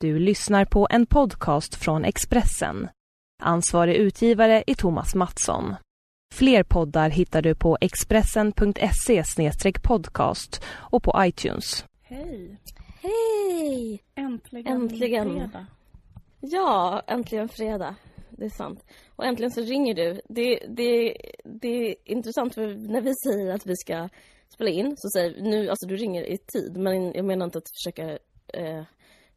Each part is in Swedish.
Du lyssnar på en podcast från Expressen. Ansvarig utgivare är Thomas Mattsson. Fler poddar hittar du på expressen.se podcast och på iTunes. Hej! Hej! Äntligen, Äntligen. fredag. Ja, äntligen fredag. Det är sant. Och äntligen så ringer du. Det, det, det är intressant för när vi säger att vi ska spela in så säger vi nu, alltså du ringer i tid. Men jag menar inte att försöka eh,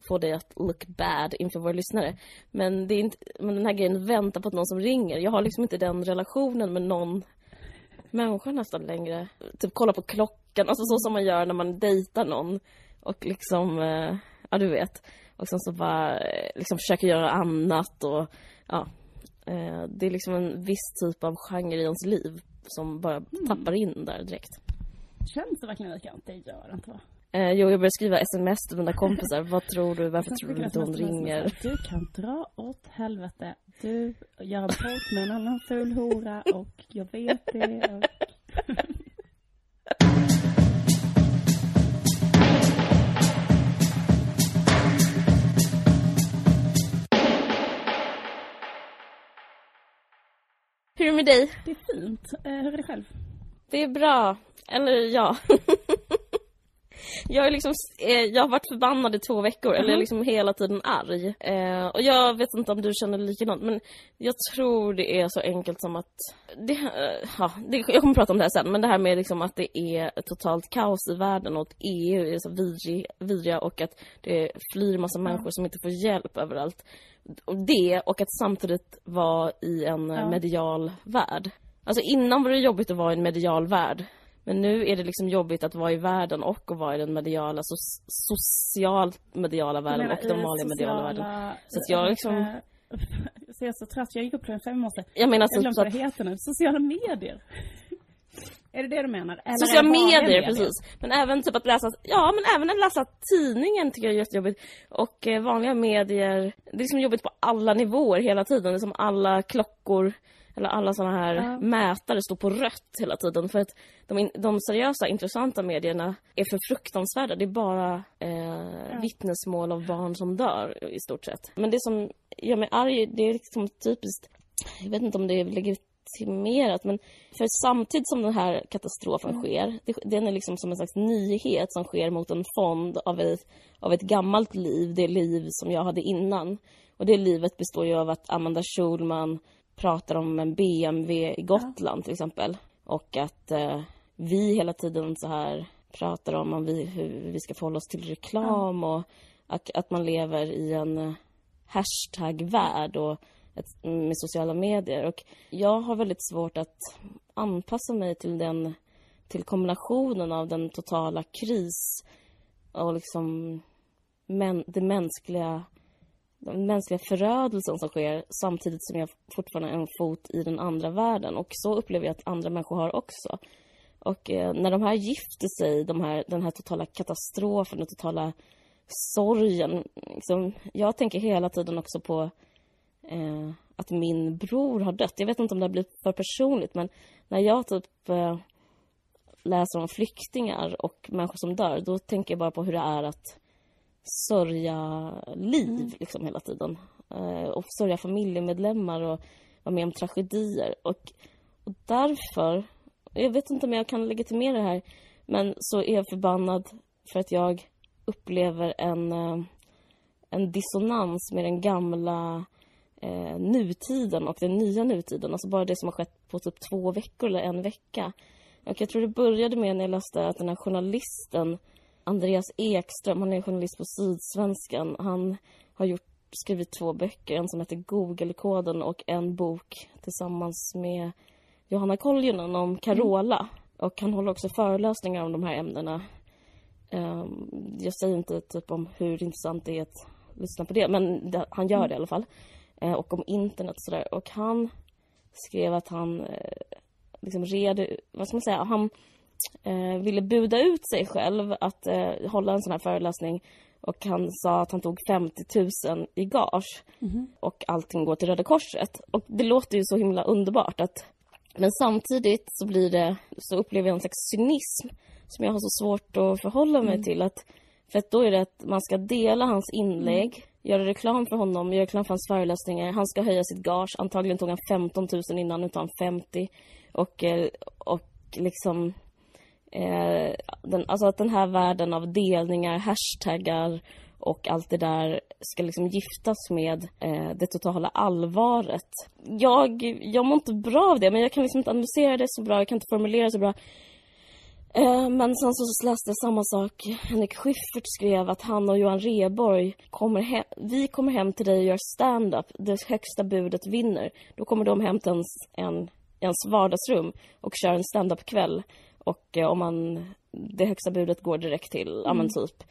få dig att look bad inför våra lyssnare. Men, det är inte, men den här grejen, vänta på att någon som ringer. Jag har liksom inte den relationen med någon människa nästan längre. Typ kolla på klockan, alltså så som man gör när man dejtar någon. Och liksom, eh, ja du vet. Och sen så bara eh, liksom försöka göra annat och ja. Eh, det är liksom en viss typ av genre i ens liv som bara tappar in där direkt. Känns det verkligen likadant? Det gör det inte va? Eh, jo, jag börjar skriva sms till mina kompisar. Vad tror du? Varför tror du inte hon ringer? Du kan dra åt helvete. Du gör en podd med en annan ful hora och jag vet det. Och... Hur är det med dig? Det är fint. Eh, hur är det själv? Det är bra. Eller ja. Jag är liksom, eh, jag har varit förbannad i två veckor, eller jag är liksom hela tiden arg. Eh, och jag vet inte om du känner likadant, men jag tror det är så enkelt som att... Det, eh, ja, det, jag kommer prata om det här sen, men det här med liksom att det är totalt kaos i världen och att EU är så vidrig, vidriga och att det flyr massa människor som inte får hjälp överallt. Och det, och att samtidigt vara i en Ja. medial värld. Alltså innan var det jobbigt att vara i en medial värld. Men nu är det liksom jobbigt att vara i världen och att vara i den mediala, so social mediala världen och den vanliga mediala världen. Så att jag liksom- Så jag är så trött. Jag gick upp klockan fem i morse. Jag menar Jag typ glömde så vad att det heter nu. Sociala medier. är det det du menar? Eller Sociala vanliga medier, precis. Men även typ att läsa, ja men även att läsa tidningen tycker jag är jättejobbigt. Och eh, vanliga medier, det är liksom jobbigt på alla nivåer hela tiden. Det är som alla klockor, eller alla sådana här Ja. mätare står på rött hela tiden. För att de, in, de seriösa, intressanta medierna är för fruktansvärda. Det är bara eh, vittnesmål av barn som dör i stort sett. Men det som gör mig arg, det är liksom typiskt, jag vet inte om det är legitimerat, men för samtidigt som den här katastrofen sker, det, den är liksom som en slags nyhet som sker mot en fond av ett, av ett gammalt liv, det liv som jag hade innan. Och det livet består ju av att Amanda Schulman pratar om en BMW i Gotland till exempel. Och att eh, vi hela tiden så här pratar om, om vi, hur vi ska förhålla oss till reklam och att, att man lever i en eh, hashtag-värld och ett, med sociala medier. Och jag har väldigt svårt att anpassa mig till den till kombinationen av den totala kris och liksom men, det mänskliga den mänskliga förödelsen som sker samtidigt som jag fortfarande har en fot i den andra världen. Och så upplever jag att andra människor har också. Och eh, när de här gifter sig, de här, den här totala katastrofen, den totala sorgen. Liksom, jag tänker hela tiden också på eh, att min bror har dött. Jag vet inte om det har blivit för personligt, men när jag typ eh, läser om flyktingar och människor som dör, då tänker jag bara på hur det är att sörja liv liksom hela tiden. Eh, och sörja familjemedlemmar och vara med om tragedier. Och, och därför, jag vet inte om jag kan legitimera det här, men så är jag förbannad för att jag upplever en, eh, en dissonans med den gamla eh, nutiden och den nya nutiden. Alltså bara det som har skett på typ två veckor eller en vecka. Och jag tror det började med när jag läste att den här journalisten Andreas Ekström, han är journalist på Sydsvenskan. Han har gjort, skrivit två böcker, en som heter Google-koden och en bok tillsammans med Johanna Koljonen om Carola. Och han håller också föreläsningar om de här ämnena. Ehm, jag säger inte typ om hur intressant det är att lyssna på det, men det, han gör det i alla fall. Eh, och om internet och sådär. Och han skrev att han eh, liksom red, vad ska man säga, han eh, ville buda ut sig själv att eh, hålla en sån här föreläsning och han sa att han tog 50 000 i gage och allting går till Röda Korset. Och det låter ju så himla underbart att men samtidigt så blir det, så upplever jag en slags cynism som jag har så svårt att förhålla mig till. Att, för att då är det att man ska dela hans inlägg göra reklam för honom, göra reklam för hans föreläsningar. Han ska höja sitt gage. Antagligen tog han 15 000 innan, nu tar han 50. Och, eh, och liksom... Eh, den, alltså att den här världen av delningar, hashtaggar och allt det där ska liksom giftas med eh, det totala allvaret. Jag, jag mår inte bra av det, men jag kan liksom inte analysera det så bra, jag kan inte formulera det så bra. Eh, men sen så läste jag samma sak. Henrik Schyffert skrev att han och Johan Reborg kommer hem, vi kommer hem till dig och gör stand-up. Det högsta budet vinner. Då kommer de hem till ens, en, ens vardagsrum och kör en stand-up-kväll. Och eh, om man, det högsta budet går direkt till, mm. ja men mm. typ,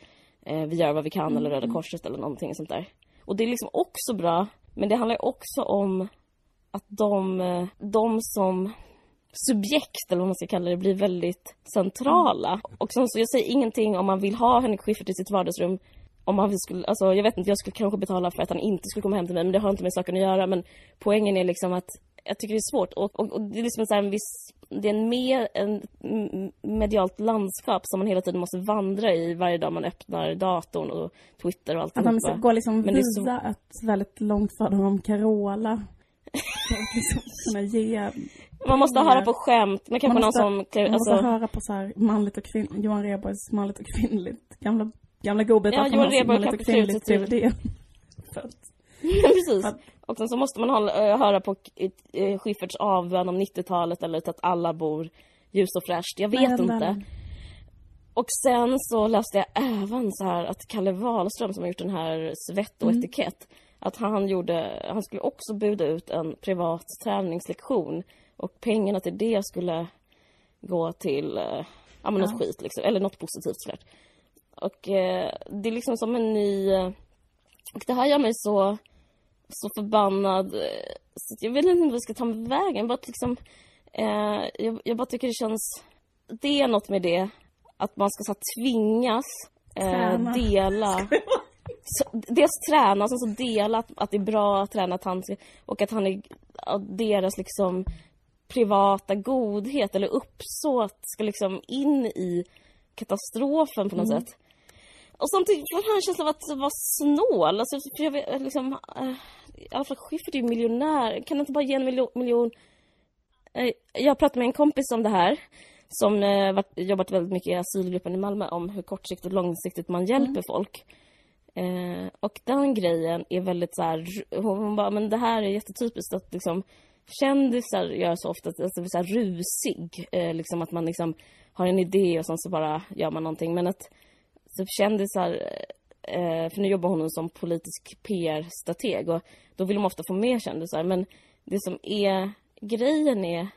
eh, vi gör vad vi kan mm. eller Röda mm. Korset eller någonting sånt där. Och det är liksom också bra, men det handlar också om att de, eh, de som subjekt, eller vad man ska kalla det, blir väldigt centrala. Mm. Och sen så, jag säger ingenting om man vill ha Henrik Schyffert i sitt vardagsrum. Om man skulle, alltså jag vet inte, jag skulle kanske betala för att han inte skulle komma hem till mig, men det har inte med saken att göra. Men poängen är liksom att jag tycker det är svårt och, och, och det är liksom så en viss, det är en mer en medialt landskap som man hela tiden måste vandra i varje dag man öppnar datorn och Twitter och allt. Att man ska gå liksom via så... ett väldigt långt för om Carola. liksom ge man måste höra på skämt, men kanske måste, någon som... Man måste alltså... höra på så här manligt och kvinnligt, Johan Rheborgs manligt och kvinnligt. Gamla, gamla godbitar ja, Johan Rheborg manligt och kvinnligt DVD. Precis. Att... Och sen så måste man hålla, eh, höra på uh, Schyfferts avbön om 90-talet eller att alla bor ljust och fräscht. Jag vet men, inte. Men... Och sen så läste jag även så här att Kalle Wahlström som har gjort den här Svett och mm. etikett att han gjorde, han skulle också buda ut en privat träningslektion och pengarna till det skulle gå till eh, ja, men något skit liksom, eller något positivt såklart. Och eh, det är liksom som en ny... Eh, och det här gör mig så, så förbannad. Eh, så jag vet inte vad jag ska ta mig vägen. Bara liksom, eh, jag, jag, bara tycker det känns... Det är något med det. Att man ska så tvingas eh, dela... Så, dels träna, och sen så dela att, att det är bra att träna att han, och att han är deras liksom privata godhet eller uppsåt ska liksom in i katastrofen på något mm. sätt. Och samtidigt får jag en känsla av att vara snål. Alltså, för jag vet, liksom, äh, fall Schyffert är ju miljonär. Kan inte bara ge en miljon? miljon? Äh, jag pratade med en kompis om det här som äh, varit, jobbat väldigt mycket i asylgruppen i Malmö om hur kortsiktigt och långsiktigt man hjälper mm. folk. Eh, och den grejen är väldigt så här, hon, hon bara, men det här är jättetypiskt att liksom kändisar gör så ofta, alltså så här rusig. Eh, liksom att man liksom har en idé och sen så bara gör man någonting. Men att typ kändisar, eh, för nu jobbar hon som politisk PR-strateg och då vill de ofta få med kändisar. Men det som är grejen är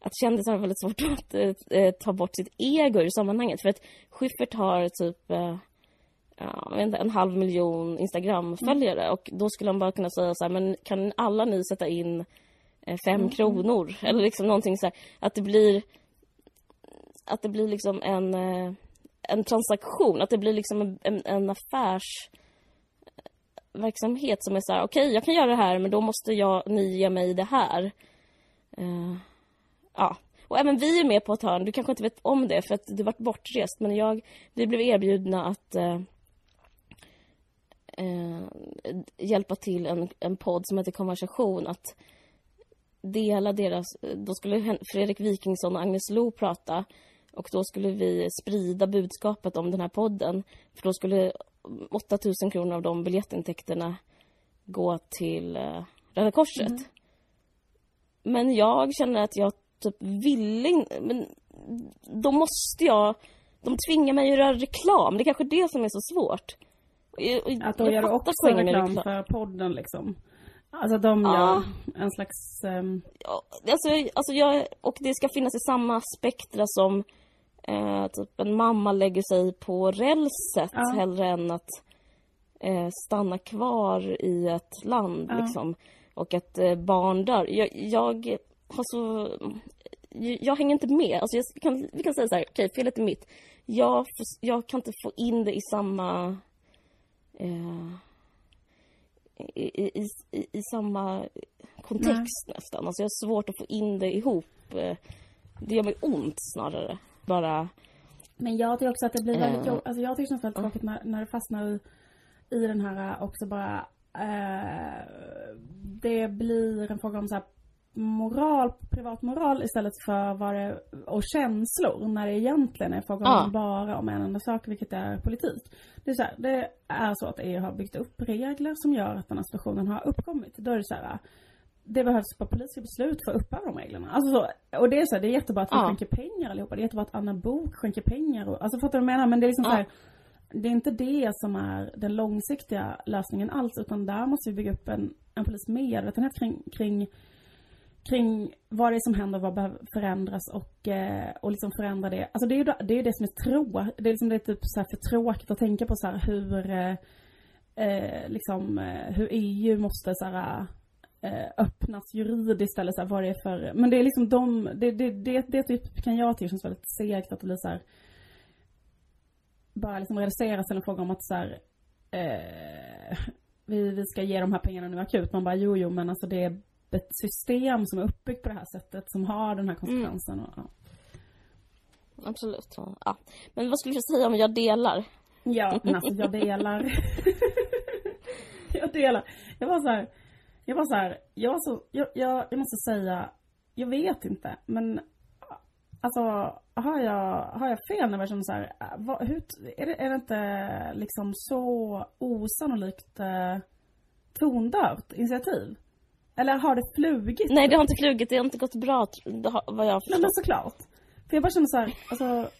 att kändisar har väldigt svårt att eh, ta bort sitt ego ur sammanhanget. För att Schyffert har typ eh, ja, inte, en halv miljon Instagram-följare mm. och då skulle de bara kunna säga så här, men kan alla ni sätta in fem mm. kronor. Eller liksom någonting så här, att det blir att det blir liksom en, en transaktion, att det blir liksom en, en, en affärsverksamhet som är så här, okej, okay, jag kan göra det här, men då måste jag, ni ge mig det här. Uh, ja, och även vi är med på ett hörn. Du kanske inte vet om det för att du varit bortrest, men jag, vi blev erbjudna att uh, uh, hjälpa till en, en podd som heter Konversation att dela deras... Då skulle Fredrik Wikingsson och Agnes Lo prata och då skulle vi sprida budskapet om den här podden. För då skulle 8000 kronor av de biljettintäkterna gå till uh, Röda Korset. Mm. Men jag känner att jag typ vill inte... Men då måste jag... De tvingar mig att göra reklam. Det är kanske det som är så svårt. att då gör också reklam, reklam för podden liksom? Alltså de gör ja. en slags... Um... Ja, alltså, alltså jag, och det ska finnas i samma spektra som eh, typ en mamma lägger sig på rälset ja. hellre än att eh, stanna kvar i ett land ja. liksom. Och att eh, barn dör. Jag, jag har så... Jag hänger inte med. Alltså jag kan, vi kan säga så här, okej, okay, felet är mitt. Jag, jag kan inte få in det i samma... Eh, i, i, i, i samma kontext Nej. nästan. Alltså jag har svårt att få in det ihop. Eh, det gör mig ont snarare. Bara... Men jag tycker också att det blir väldigt äh... jobbigt. Alltså jag tycker det känns väldigt tråkigt när, när det fastnar i i den här också bara eh, det blir en fråga om så här moral, privat moral istället för vad det, och känslor när det egentligen är fråga om Ja. bara om en enda sak, vilket är politik. Det är så, här, det är så att EU har byggt upp regler som gör att den här situationen har uppkommit. Då är det så här, det behövs bara politiska beslut för att upphäva de reglerna. Alltså så, och det är så här, det är jättebra att vi Ja. skänker pengar allihopa. Det är jättebra att Anna Bok skänker pengar. Och, alltså fattar du vad jag menar? Men det är liksom Ja. så här, det är inte det som är den långsiktiga lösningen alls. Utan där måste vi bygga upp en, en politisk medvetenhet kring, kring kring vad det är som händer, vad behöver förändras och, eh, och liksom förändra det. Alltså det är ju det, är det som är trå. Det är liksom det är typ så för tråkigt att tänka på så hur eh, eh, liksom eh, hur EU måste så här öppnas juridiskt eller så här, vad det är för, men det är liksom de, det, det, det, det typ kan jag tycka känns väldigt segt att det blir så här bara liksom reduceras till en fråga om att så här, eh, vi, vi ska ge de här pengarna nu akut. Man bara jo, jo, men alltså det är ett system som är uppbyggt på det här sättet som har den här konsekvensen. Och, ja. Absolut. Ja. Men vad skulle du säga om jag delar? Ja, men alltså jag delar. jag delar. Jag var så här, jag var så här, jag så, jag, jag, jag måste säga, jag vet inte, men alltså har jag, har jag fel när jag känner så här, äh, vad, hur, är, det, är det inte liksom så osannolikt eh, tondövt initiativ? Eller har det flugit? Nej, det har inte flugit. Det har inte gått bra, har, vad jag har Nej men såklart. För jag bara känner så här, alltså.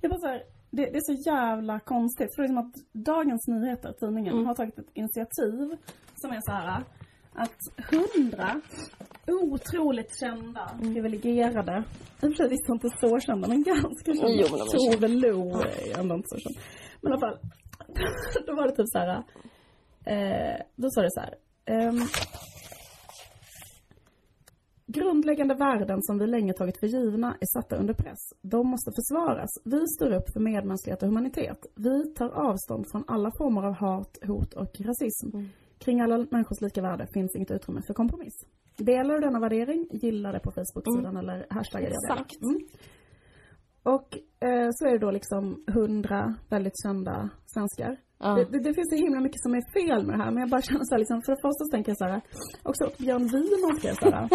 jag bara så här, det, det är så jävla konstigt. För det är som att Dagens Nyheter, tidningen, Mm. har tagit ett initiativ som är så här att hundra otroligt kända, Mm. privilegierade, i och för sig visst inte så kända, men ganska kända. Jo, men Tove Lo är ändå inte så känd. Men i alla fall, då var det typ så här. Eh, då sa det så här. ehm, Grundläggande värden som vi länge tagit för givna är satta under press. De måste försvaras. Vi står upp för medmänsklighet och humanitet. Vi tar avstånd från alla former av hat, hot och rasism. Mm. Kring alla människors lika värde finns inget utrymme för kompromiss. Delar du denna värdering, gilla det på Facebook-sidan eller hashtagga det. Mm. Exakt. Mm. Och eh, så är det då liksom hundra väldigt kända svenskar. Ja. Det, det, det finns så himla mycket som är fel med det här men jag bara känner så här, liksom, för det första så tänker jag så här, också Björn Wiener ska jag säga.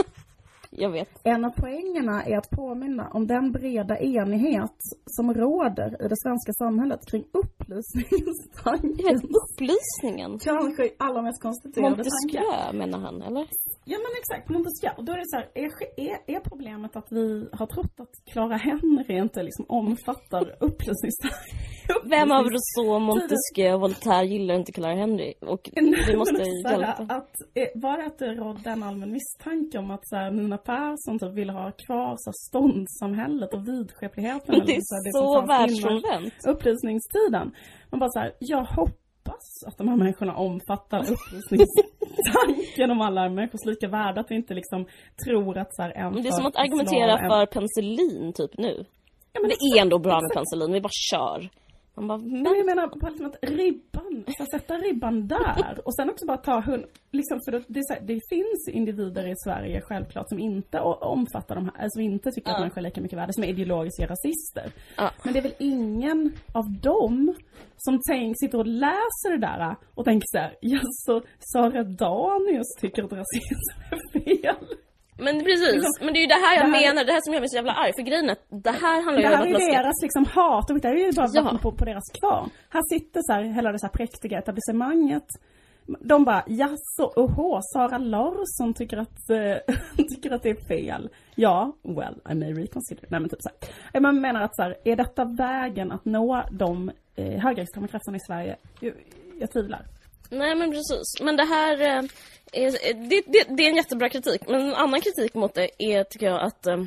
Jag vet. En av poängerna är att påminna om den breda enighet som råder i det svenska samhället kring upplysningstanken. Upplysningen. Kanske allra mest konstituerade. Montesquieu menar han, eller? Ja men exakt, Montesquieu. Och då är det så här, är, är, är problemet att vi har trott att Clara Henry inte liksom omfattar upplysningstanken? Vem av Rousseau, Montesquieu och Voltaire gillar inte Clara Henry? Och vi måste hjälpa. Att, eh, var det att det rådde en allmän misstanke om att så här, Persson typ ville ha kvar så ståndssamhället och vidskepligheten? Det eller så här, är så fanns innan världsfrånvänt. Upplysningstiden. Man bara så här, jag hoppas att de här människorna omfattar upplysningstanken om alla människors lika värde. Att vi inte liksom tror att så här, en Det är som att argumentera en- för penicillin typ nu. Ja, men Det är ändå bra med penicillin, vi bara kör. Man bara, Men men jag menar på liksom att ribban, så att sätta ribban där och sen också bara ta hund, liksom för det, det, det finns individer i Sverige självklart som inte omfattar de här, som inte tycker att Ja. människor är lika mycket värda, som är ideologiska rasister. Ja. Men det är väl ingen av dem som tänk, sitter och läser det där och tänker så här, ja så Sara Danius tycker att rasism är fel. Men precis, Liksom, men det är ju det här jag det här- menar, det här som gör mig så jävla arg. För grejen är att det här handlar Det ju om här att är man ju ska... deras liksom hat, och det här är ju bara Ja. på, på deras kvarn. Här sitter så här, hela det så här präktiga etablissemanget. De bara, jaså, oho, Sara Larsson tycker att, eh, tycker att det är fel. Ja, well, I may reconsider. Nej men typ så här. Man menar att så här, är detta vägen att nå de eh, högerextrema krafterna i Sverige? Jag, jag tvivlar. Nej men precis. Men det här eh, är, det, det, det är en jättebra kritik. Men en annan kritik mot det är tycker jag att eh,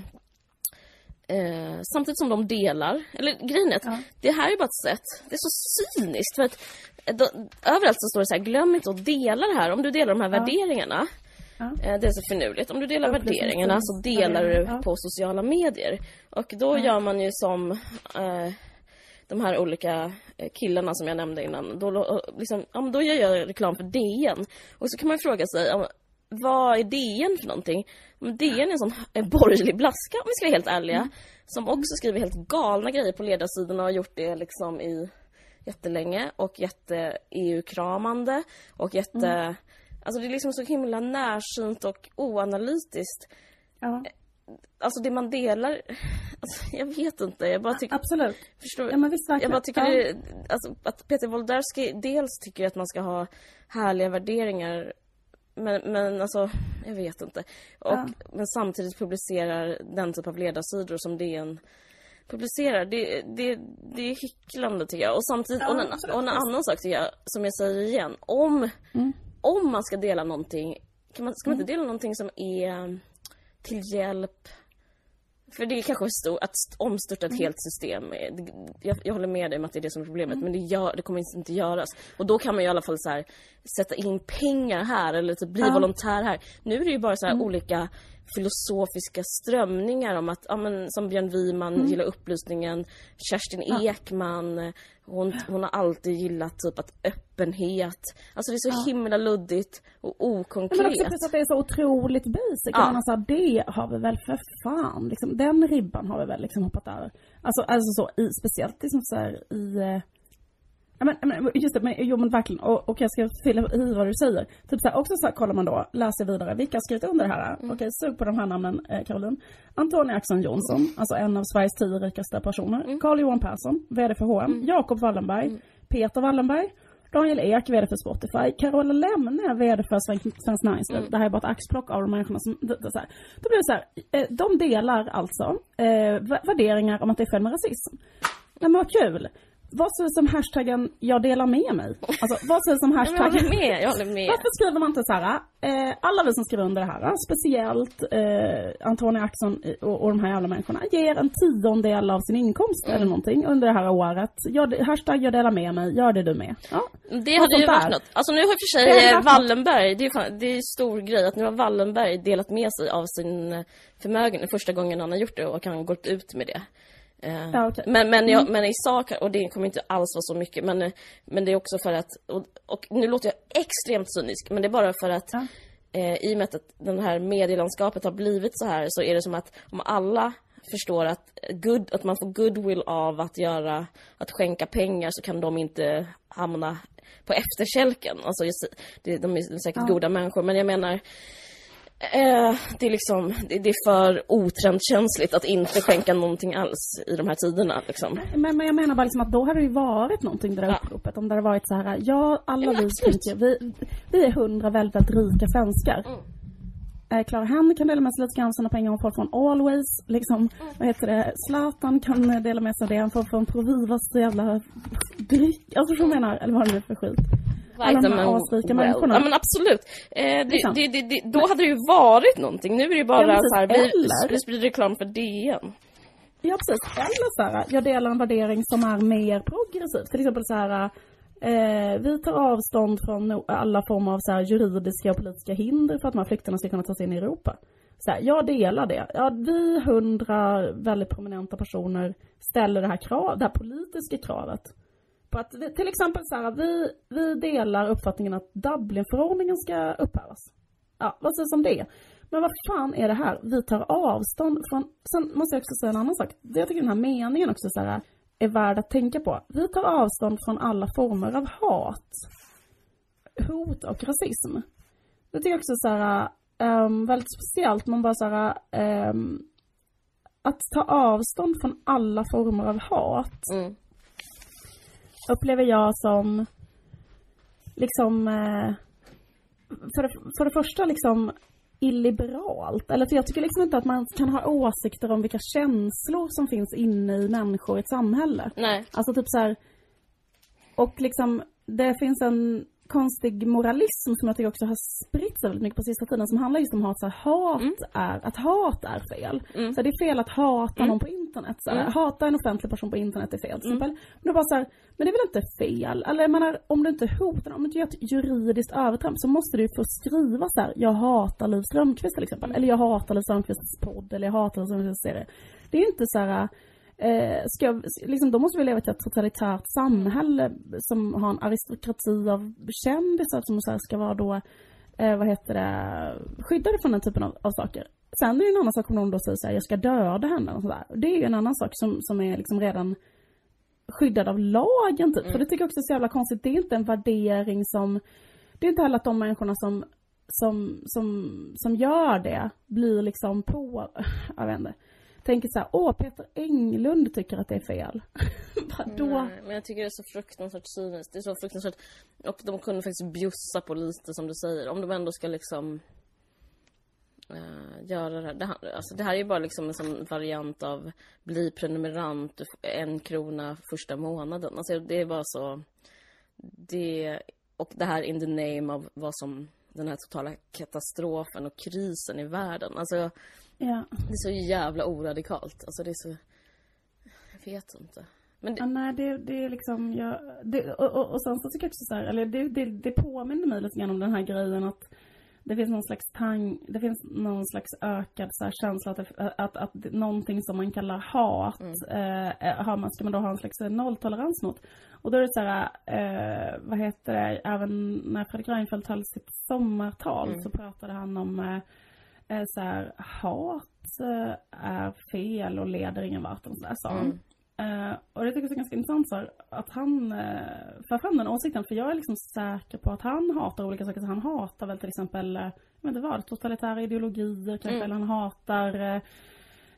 eh, samtidigt som de delar, eller grejen är att Ja. det här är bara ett sätt, det är så cyniskt för att eh, då, överallt så står det så här, glöm inte att dela det här. Om du delar de här värderingarna, Ja. eh, det är så finurligt. Om du delar Upplysningstid. värderingarna så delar du ja. på sociala medier. Och då gör man ju som eh, de här olika eh, killarna som jag nämnde innan. Då, lo- liksom, ja, men då gör jag reklam för DN. Och så kan man fråga sig, ja, vad är DN för någonting? Men DN är en sån en borgerlig blaska om vi ska vara helt ärliga. Som också skriver helt galna grejer på ledarsidorna och har gjort det liksom i jättelänge och jätte-EU-kramande och jätte... Mm. Alltså det är liksom så himla närsynt och oanalytiskt. Ja. Alltså det man delar... Alltså, jag vet inte, jag bara tycker... Absolut. Förstår Ja men visst Jag verkligen. bara tycker det, alltså, att Peter Wolodarski dels tycker att man ska ha härliga värderingar men, men alltså, jag vet inte. Och, Ja. Men samtidigt publicerar den typ av ledarsidor som DN publicerar. Det, det, det är hycklande tycker jag. Och samtidigt, Ja, och, en, och en annan sak tycker jag, som jag säger igen. Om, Mm. om man ska dela någonting, kan man, ska man inte dela någonting som är till hjälp för det är kanske stor, att st- omstörta Mm. ett helt system. Jag, jag håller med dig om att det är det som är problemet, Mm. men det, gör, det kommer inte göras. Och då kan man ju i alla fall så här, sätta in pengar här eller typ bli Ja. Mm. volontär här. Nu är det ju bara så här olika filosofiska strömningar om att, ja men som Björn Wiman Mm. gillar upplysningen, Kerstin Ekman, hon, hon har alltid gillat typ att öppenhet. Alltså det är så himla luddigt och okonkret. Men också precis att det är så otroligt basic. Ja. Jag menar så här, det har vi väl för fan, liksom, den ribban har vi väl liksom hoppat över. Alltså, alltså så, i, speciellt liksom så här, i... Ja men, men just det, men, jo men verkligen, och, och jag ska fylla i vad du säger. Typ så här, också så här, kollar man då, läser vidare, vilka har skrivit under det här? Okej, sug på de här namnen, eh, Caroline. Antonija Axon Johnson, alltså en av Sveriges tio rikaste personer. Carl Johan Persson, VD för H&M. Jakob Wallenberg, Peter Wallenberg, Daniel Ek, VD för Spotify. Carola Lemne, VD för Sven- Svenskt Näringsliv. Det här är bara ett axplock av de människorna som... Det, det, så här. Då blir det så här, eh, de delar alltså eh, vä- värderingar om att det är fel med rasism. Nej men vad kul! Vad sägs om hashtaggen jag delar med mig? Alltså vad sägs om men jag hashtaggen... håller med, jag håller med. Varför skriver man inte så här, eh, alla vi som skriver under det här, speciellt eh, Antonia Axon och, och de här jävla människorna, ger en tiondel av sin inkomst Mm. eller någonting under det här året. Jag, hashtag jag delar med mig, gör det du med. Ja. Det hade ju varit där. något. Alltså nu har för sig Det eh. Wallenberg, det är, fan, det är stor grej att nu har Wallenberg delat med sig av sin eh, förmögenhet första gången han har gjort det och han gått ut med det. Eh, Ja, okej. men, men, jag, men i sak, och det kommer inte alls vara så mycket, men, men det är också för att, och, och nu låter jag extremt cynisk, men det är bara för att Ja. eh, i och med att det här medielandskapet har blivit så här så är det som att om alla förstår att, good, att man får goodwill av att göra, att skänka pengar så kan de inte hamna på efterkälken. Alltså, just, de är säkert goda människor men jag menar eh, det är liksom, det, det är för otrendkänsligt att inte skänka någonting alls i de här tiderna liksom. Men, men jag menar bara liksom att då hade det ju varit någonting det där Ja. uppropet. Om det hade varit så här, ja alla vi tänker, vi, vi är hundra väldigt, väldigt rika svenskar. Mm. Eh, Clara Henry kan dela med sig lite grann av sina pengar, hon får från Always. Liksom, Mm. vad heter det, Zlatan kan eh, dela med sig av det, han får från Provivas jävla dryck. Alltså vad menar, eller vad det nu för skit. Alla de här Vitamin asrika människorna. Ja men absolut. Eh, det, Liksom. det, det, då hade det ju varit någonting. Nu är det ju bara Ja, precis. så här, vi, Eller- vi sprider reklam för DN. Ja precis, eller så här, jag delar en värdering som är mer progressiv. Till exempel så här, eh, vi tar avstånd från alla former av så här, juridiska och politiska hinder för att de här flyktingarna ska kunna ta sig in i Europa. Så här, jag delar det. Ja, vi hundra väldigt prominenta personer ställer det här, krav, det här politiska kravet. På att vi, till exempel så här, vi, vi delar uppfattningen att Dublinförordningen ska upphävas. Ja, vad sägs om det? Men vad fan är det här? Vi tar avstånd från... Sen måste jag också säga en annan sak. Jag tycker den här meningen också så här, är värd att tänka på. Vi tar avstånd från alla former av hat, hot och rasism. Det tycker jag också så här, um, väldigt speciellt. Man bara så här, um, att ta avstånd från alla former av hat Mm upplever jag som liksom eh, för, för det första liksom illiberalt. Eller för jag tycker liksom inte att man kan ha åsikter om vilka känslor som finns inne i människor i ett samhälle. Nej. Alltså typ så här. Och liksom, det finns en konstig moralism som jag tycker också har spritt sig väldigt mycket på sista tiden som handlar just om hat. Så här, hat Mm. är, att hat är fel. Så här, det är fel att hata någon på internet. Så här, Mm. Hata en offentlig person på internet är fel till exempel. Men det bara så här, men det är väl inte fel? Eller menar, om du inte hotar någon, om du inte gör ett juridiskt övertramp så måste du få skriva så här, jag hatar Liv Strömquist till exempel. Eller jag hatar Liv Strömquists podd, eller jag hatar Liv Strömquists serie. Det är inte så här, Eh, ska jag, liksom, då måste vi leva i ett totalitärt samhälle som har en aristokrati av kändisar som så ska vara då, eh, vad heter det, skyddade från den typen av, av saker. Sen är det en annan sak om någon då säger så här, jag ska döda henne och sådär. Det är ju en annan sak som, som är liksom redan skyddad av lagen typ. Mm. För det tycker jag också är så jävla konstigt. Det är inte en värdering som, det är inte heller att de människorna som, som, som, som gör det blir liksom på, jag vet inte. Tänker så här, åh Peter Englund tycker att det är fel. Vadå? Nej, men jag tycker det är så fruktansvärt cyniskt. Det är så fruktansvärt... Och de kunde faktiskt bjussa på lite som du säger. Om de ändå ska liksom... uh, göra det här. Det, här- alltså det här är ju bara liksom en sån variant av bli prenumerant, en krona första månaden. Alltså det är bara så... Det... Och det här in the name av vad som den här totala katastrofen och krisen i världen. Alltså Ja. det är så jävla oradikalt. Alltså det är så... Jag vet inte. Men det, Ja, nej, det, det är liksom, jag, det, och, och, och sen så tycker jag också så här, eller det, det, det påminner mig lite grann om den här grejen att det finns någon slags tang, det finns någon slags ökad så här, känsla att, att, att någonting som man kallar hat, eh, har man, ska man då ha en slags nolltolerans mot. Och då är det så här, eh, vad heter det, även när Fredrik Reinfeldt höll sitt sommartal så pratade han om eh, eh, så här, hat eh, är fel och leder ingen vart och sådär sa han. Eh, och det tycker jag är ganska intressant så här, att han uh, för fram den åsikten. För jag är liksom säker på att han hatar olika saker. Så han hatar väl till exempel, uh, jag vet inte vad, totalitära ideologier kanske. Eller han hatar eh,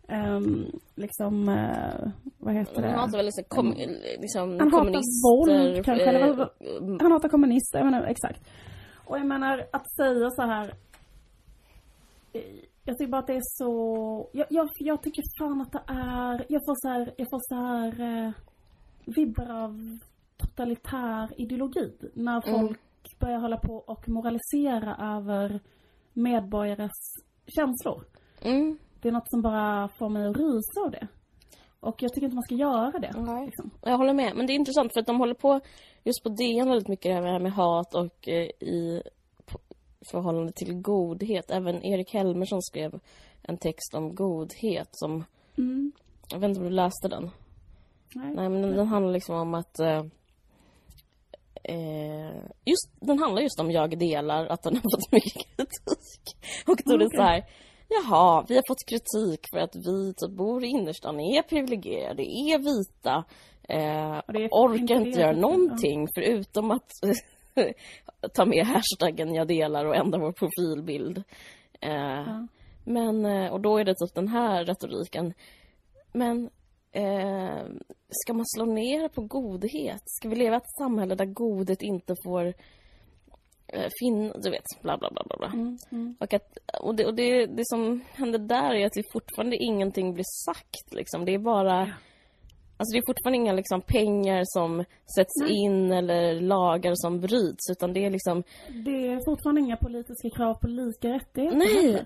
ehm, liksom, eh, vad heter det? Han hatar väl liksom, kom, liksom Han hatar kommunister. våld kanske, eller eh, Han hatar kommunister, jag menar exakt. Och jag menar att säga så här. Jag tycker bara att det är så, jag, jag, jag tycker fan att det är, jag får så här, jag får så här eh, vibbar av totalitär ideologi. När folk börjar hålla på och moralisera över medborgares känslor. Mm. Det är något som bara får mig att rysa av det. Och jag tycker inte man ska göra det. Nej. Liksom. Jag håller med. Men det är intressant för att de håller på just på DN väldigt mycket det här med, hat och eh, i förhållande till godhet. Även Erik Helmersson skrev en text om godhet som, Mm. jag vet inte om du läste den? Nej. Nej, men den, den handlar liksom om att... Eh, eh, just, den handlar just om Jag delar, att den har fått mycket kritik. Och då är det Okej. så här... Jaha, vi har fått kritik för att vi typ bor i innerstan, är privilegierade, är vita. Eh, Och det är orkar inte göra typ, någonting förutom att ta med hashtaggen jag delar och ändra vår profilbild. Eh, Ja. Men, eh, och då är det typ den här retoriken. Men eh, ska man slå ner på godhet? Ska vi leva i ett samhälle där godhet inte får eh, finna, du vet, bla bla bla bla. Mm. Mm. Och, att, och, det, och det, det som händer där är att det fortfarande ingenting blir sagt liksom. Det är bara Alltså det är fortfarande inga liksom pengar som sätts in eller lagar som bryts utan det är liksom Det är fortfarande inga politiska krav på lika rättigheter. Nej!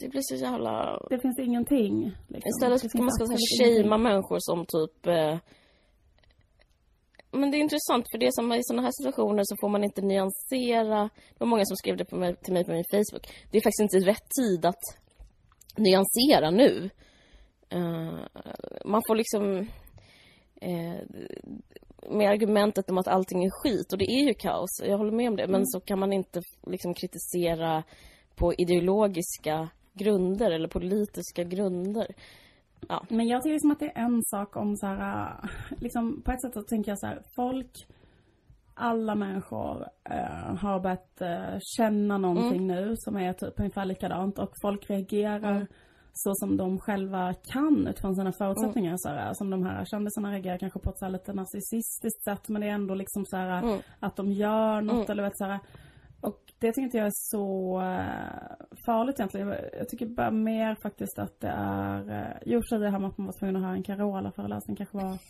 Det blir så jävla Det finns ingenting. Liksom. Istället ska man ska shamea människor som typ... Eh... Men det är intressant för det är som i sådana här situationer så får man inte nyansera. Det var många som skrev det på mig, till mig på min Facebook. Det är faktiskt inte rätt tid att nyansera nu. Eh, man får liksom... Eh, med argumentet om att allting är skit, och det är ju kaos, jag håller med om det, men så kan man inte liksom kritisera på ideologiska grunder eller politiska grunder. Ja. Men jag tycker som att det är en sak om så här, liksom på ett sätt så tänker jag så här, folk, alla människor äh, har börjat äh, känna någonting nu som är typ ungefär likadant och folk reagerar så som de själva kan utifrån sina förutsättningar. Så här, som de här kändisarna reagerar kanske på ett så här lite narcissistiskt sätt men det är ändå liksom så här Mm. att de gör något eller vet så här. Och det tycker inte jag är så eh, farligt egentligen. Jag- tycker bara mer faktiskt att det är... Uh, jo, det här man var tvungen att ha en Carola-föreläsning kanske var...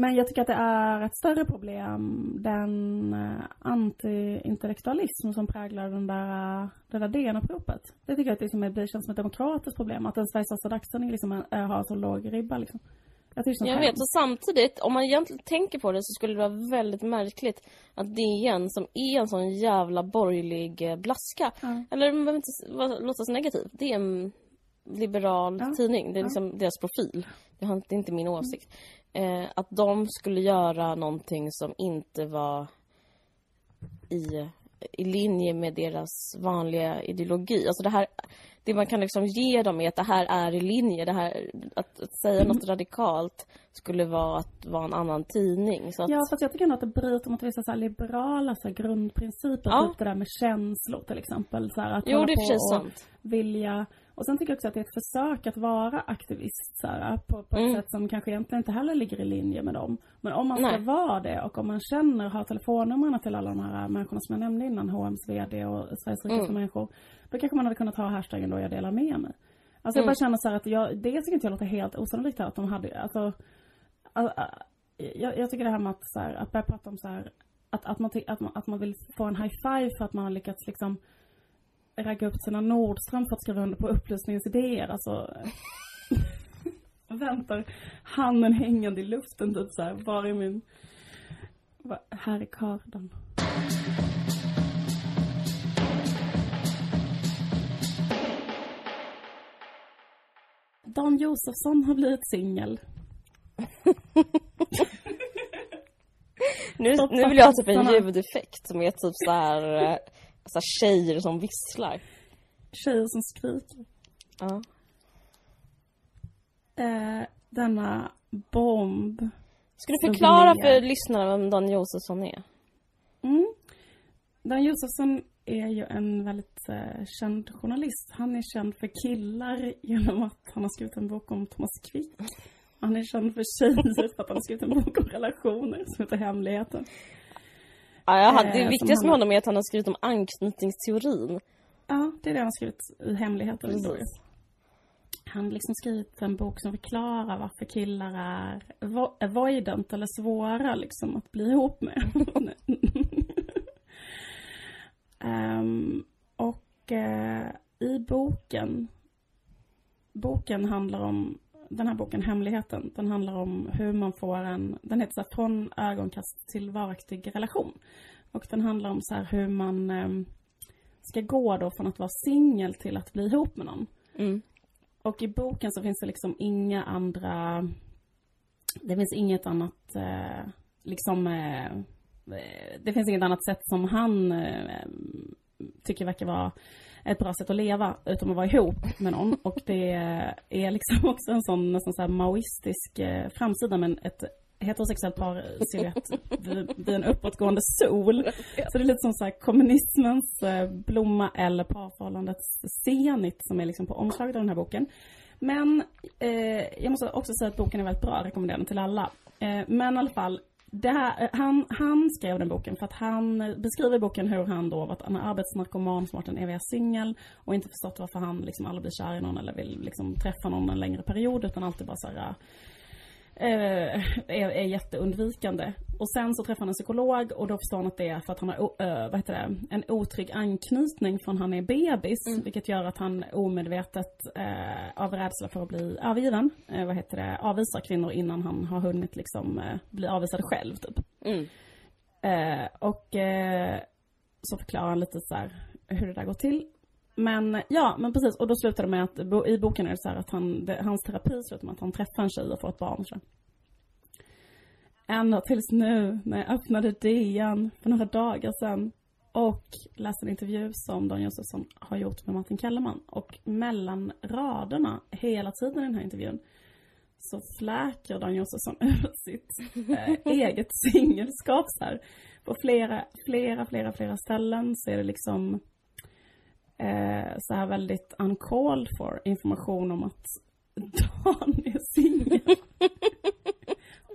Men jag tycker att det är ett större problem, den uh, anti-intellektualism som präglar den där, det där DN-uppropet. Det tycker jag att det, liksom det känns som ett demokratiskt problem, att en Sveriges största dagstidning liksom är, har så låg ribba liksom. Jag, tycker Jag vet, och samtidigt, om man egentligen tänker på det så skulle det vara väldigt märkligt att DN, som är en sån jävla borgerlig eh, blaska, Ja. eller man behöver inte s- vara- låta så negativ, det är en liberal Ja. tidning, det är liksom deras profil, det är inte min åsikt. Eh, att de skulle göra någonting som inte var i, i linje med deras vanliga ideologi. Alltså det här, det man kan liksom ge dem är att det här är i linje. Det här, att, att säga något radikalt skulle vara att vara en annan tidning. Så att... Ja, fast jag tycker ändå att det bryter mot vissa så liberala så grundprinciper. Ja. Typ det där med känslor till exempel. Så att Jo, det är precis sant. vilja och sen tycker jag också att det är ett försök att vara aktivist så här, på, på ett Mm. sätt som kanske egentligen inte heller ligger i linje med dem. Men om man ska Nej. vara det och om man känner, har telefonnumren till alla de här människorna som jag nämnde innan, H&M's VD och Sveriges rikaste Mm. människor. Då kanske man hade kunnat ha hashtaggen då jag delar med mig. Alltså jag Mm. bara känner så här att jag, dels tycker inte jag låter helt osannolikt här att de hade, alltså, a- a- jag, jag tycker det här med att, så här, att börja prata om så här, att, att, man, att, man, att man vill få en high five för att man har lyckats liksom ragga upp sina Nordström för att skriva under på upplysningens idéer. Alltså, väntar handen hängande i luften typ så här. Var är min... Här är kardan. Dan Josefsson har blivit singel. Nu, nu vill jag ha typ en ljudeffekt som är typ så här, eh, så tjejer som visslar. Tjejer som skriker. Ja. Eh, denna bomb. Ska du förklara för lyssnarna vem Dan Josefsson är? Mm. Dan Josefsson är ju en väldigt eh, känd journalist. Han är känd för killar genom att han har skrivit en bok om Thomas Quick. Han är känd för tjejer för att han har skrivit en bok om relationer som heter Hemligheten. Ja, Eh, det som viktigaste med han- honom är att han har skrivit om anknytningsteorin. Ja, det är det han har skrivit i Hemligheten. Precis. då ju. Han har liksom skrivit en bok som förklarar varför killar är avo- avoidant eller svåra liksom att bli ihop med. Ehm, och eh, i boken, boken handlar om, den här boken Hemligheten, den handlar om hur man får en, den heter så här, Från ögonkast till varaktig relation. Och den handlar om så här hur man ehm, ska gå då från att vara singel till att bli ihop med någon. Mm. Och i boken så finns det liksom inga andra... Det finns inget annat eh, liksom... Eh, eh, det finns inget annat sätt som han eh, tycker verkar vara ett bra sätt att leva utom att vara ihop med någon. Och det är liksom också en sån nästan så här maoistisk eh, framsida men ett heterosexuellt par silhuett vid, vid en uppåtgående sol. Så det är lite som så här kommunismens eh, blomma eller parförhållandets zenit som är liksom på omslaget av den här boken. Men eh, jag måste också säga att boken är väldigt bra, jag rekommenderar den till alla. Eh, men i alla fall, här, eh, han, han skrev den boken för att han eh, beskriver i boken hur han då varit en arbetsnarkoman som varit en eviga singel och inte förstått varför han liksom aldrig blir kär i någon eller vill liksom träffa någon en längre period utan alltid bara så här är, är jätteundvikande. Och sen så träffar han en psykolog och då förstår han att det är för att han har eh, vad heter det, en otrygg anknytning från han är bebis. Vilket gör att han omedvetet eh, av rädsla för att bli övergiven, eh, vad heter det, avvisar kvinnor innan han har hunnit liksom eh, bli avvisad själv typ. Mm. Eh, och eh, så förklarar han lite så här hur det där går till. Men ja, men precis. Och då slutar det med att i boken är det så här att han, det, hans terapi slutar med att han träffar en tjej och får ett barn. Så. Ända tills nu när jag öppnade DN för några dagar sedan och läste en intervju som Dan Josefsson har gjort med Martin Kellerman. Och mellan raderna hela tiden i den här intervjun så fläker Dan Josefsson ut sitt eh, eget singelskap så här. På flera, flera, flera, flera ställen så är det liksom eh, så här väldigt uncalled for information om att Dan är singel.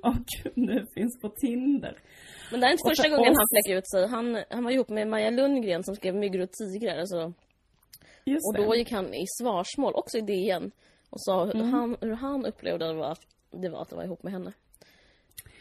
och nu finns på Tinder. Men det här är inte första för gången oss- han fläcker ut sig. Han, han var ihop med Maja Lundgren som skrev Myggor och tigrar. Alltså. Just Och det. då gick han i svarsmål, också i DN. Och sa hur, Mm. han, hur han upplevde det var, det var att vara ihop med henne.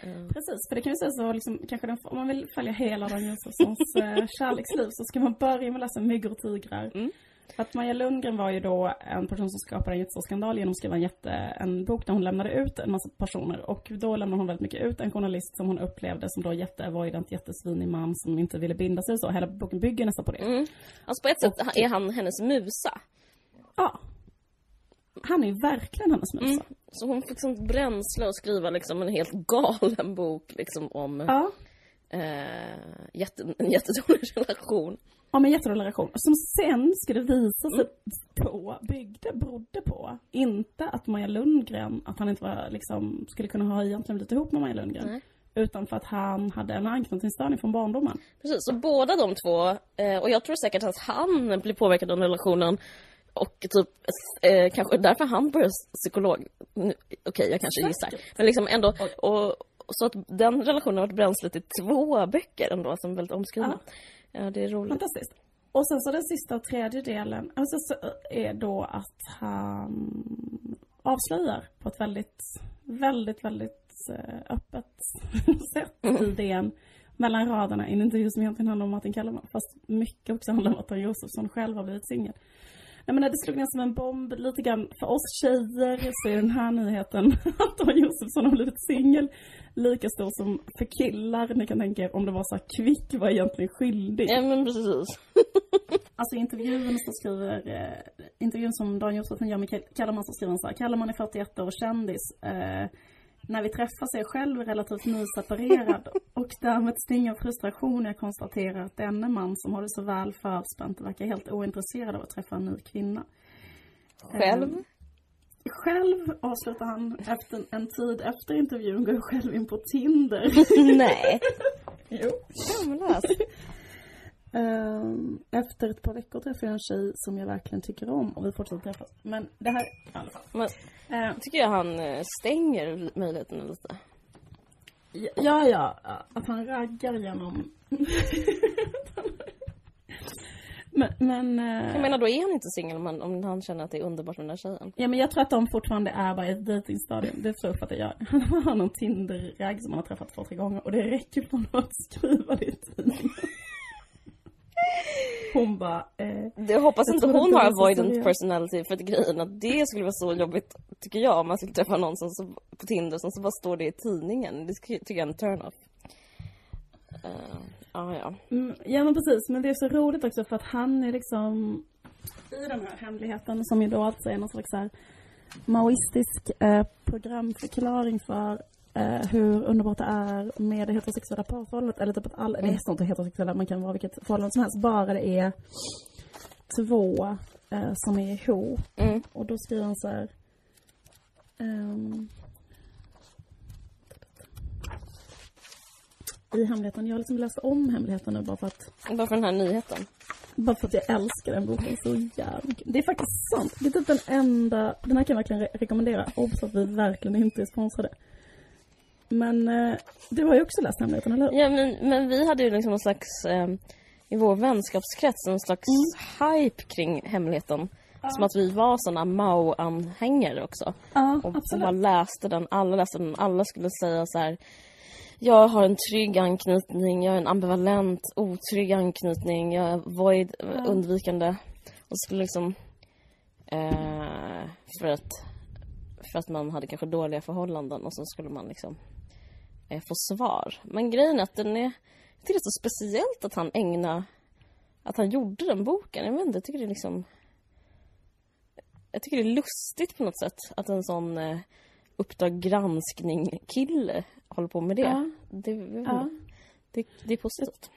Eh, Precis, för det kan ju säga så liksom, kanske den, om man vill följa hela Dan Josefssons eh, kärleksliv så ska man börja med att läsa Myggor och tigrar. Mm. För att Maja Lundgren var ju då en person som skapade en jättestor skandal genom att skriva en, jätte, en bok där hon lämnade ut en massa personer. Och då lämnade hon väldigt mycket ut en journalist som hon upplevde som då jätteavoidant, jättesvinig man som inte ville binda sig och så. Hela boken bygger nästan på det. Mm. Alltså på ett sätt är han hennes musa. Ja. Han är ju verkligen hennes musa. Mm. Så hon fick sånt bränsle att skriva liksom en helt galen bok liksom om Ja. eh, jätte, en jättedålig relation. Ja men jättedålig relation. Som sen skulle visa sig på, byggde, berodde på, inte att Maja Lundgren, att han inte var liksom, skulle kunna ha egentligen blivit ihop med Maja Lundgren. Nej. Utan för att han hade en anknytningsstörning från barndomen. Precis, så båda de två, eh, och jag tror säkert att han blir påverkad av relationen och typ, eh, kanske därför han börjar psykolog. Okej, jag kanske gissar. Men liksom ändå, och, så att den relationen har varit bränslet i två böcker ändå som är väldigt omskrivna. Ja, det är roligt. Fantastiskt. Och sen så den sista och tredje delen, alltså så är då att han avslöjar på ett väldigt, väldigt, väldigt eh, öppet sätt i DN mellan raderna i en intervju som egentligen handlar om Martin Kellerman. Fast mycket också handlar om att Josefsson själv har blivit singel. Nej men det slog ner som en bomb lite grann för oss tjejer så är den här nyheten att Tom Josefsson har blivit singel lika stor som för killar. Ni kan tänka er om det var så här Kvick var egentligen skyldig. Ja, men precis. Alltså intervjun så skriver, eh, intervjun som Dan Josefsson gör med Ke- Kellerman så skriver han så här, Kellerman är 41 år och kändis. Eh, när vi träffas är jag själv relativt nyseparerad och därmed sting av frustration när jag konstaterar att denne man som har det så väl förspänt verkar helt ointresserad av att träffa en ny kvinna. Själv? Eh, själv, avslutar han, efter en tid efter intervjun går jag själv in på Tinder. Nej. jo. Skamlös. Ehm, Efter ett par veckor träffade jag en tjej som jag verkligen tycker om och vi fortsätter träffas. Men det här, i alla fall. Men Ehm, tycker jag han eh, stänger möjligheterna lite. Ja, ja, att han raggar genom... men, men, eh, Jag menar då är han inte singel om, han- om han känner att det är underbart med den där tjejen. ja, men jag tror att de fortfarande är bara i ett dejtingstadium. Det så uppfattar jag. Han har någon Tinder-ragg som han har träffat två, tre gånger och det räcker för honom att skriva det i tidningen. Hon bara, eh, Jag hoppas Jag inte hon har avoidant personality för att grejen att det skulle vara så jobbigt tycker jag om man skulle träffa någon som så, på Tinder som så bara står det i tidningen. Det tycker jag är en turn-off. Uh, ah, ja. Mm, Ja men precis, men det är så roligt också för att han är liksom i den här hemligheten som ju då alltså är någon slags så här maoistisk eh, programförklaring för eh, hur underbart det är med det heterosexuella parförhållandet. Eller typ att alla, det är inte heterosexuella, man kan vara vilket förhållande som helst. Bara det är två eh, som är ihop. Mm. Och då skriver han så här. ehm, I hemligheten, jag har liksom läst om hemligheten nu bara för att Bara för den här nyheten. bara för att jag älskar den boken så jävla mycket. Det är faktiskt sant. Det är typ den enda, den här kan jag verkligen re- rekommendera. Obs att vi verkligen inte är sponsrade. Men eh, du har ju också läst hemligheten, eller hur? Ja men, men vi hade ju liksom någon slags, eh, i vår vänskapskrets, någon slags hype kring hemligheten. Som att vi var såna Mao-anhängare också. Ja, Och, och bara läste den, alla läste den, alla skulle säga så här. Jag har en trygg anknytning, jag är en ambivalent, otrygg anknytning, jag är void, undvikande. Och skulle liksom... Eh, för, att, för att man hade kanske dåliga förhållanden och så skulle man liksom eh, få svar. Men grejen är att den är... Jag tycker det är så speciellt att han ägnar... Att han gjorde den boken. Jag vet inte, jag tycker det är liksom... Jag tycker det är lustigt på något sätt att en sån eh, Uppdrag granskning-kille håller på med det. Ja. Det. Ja. det, det är positivt.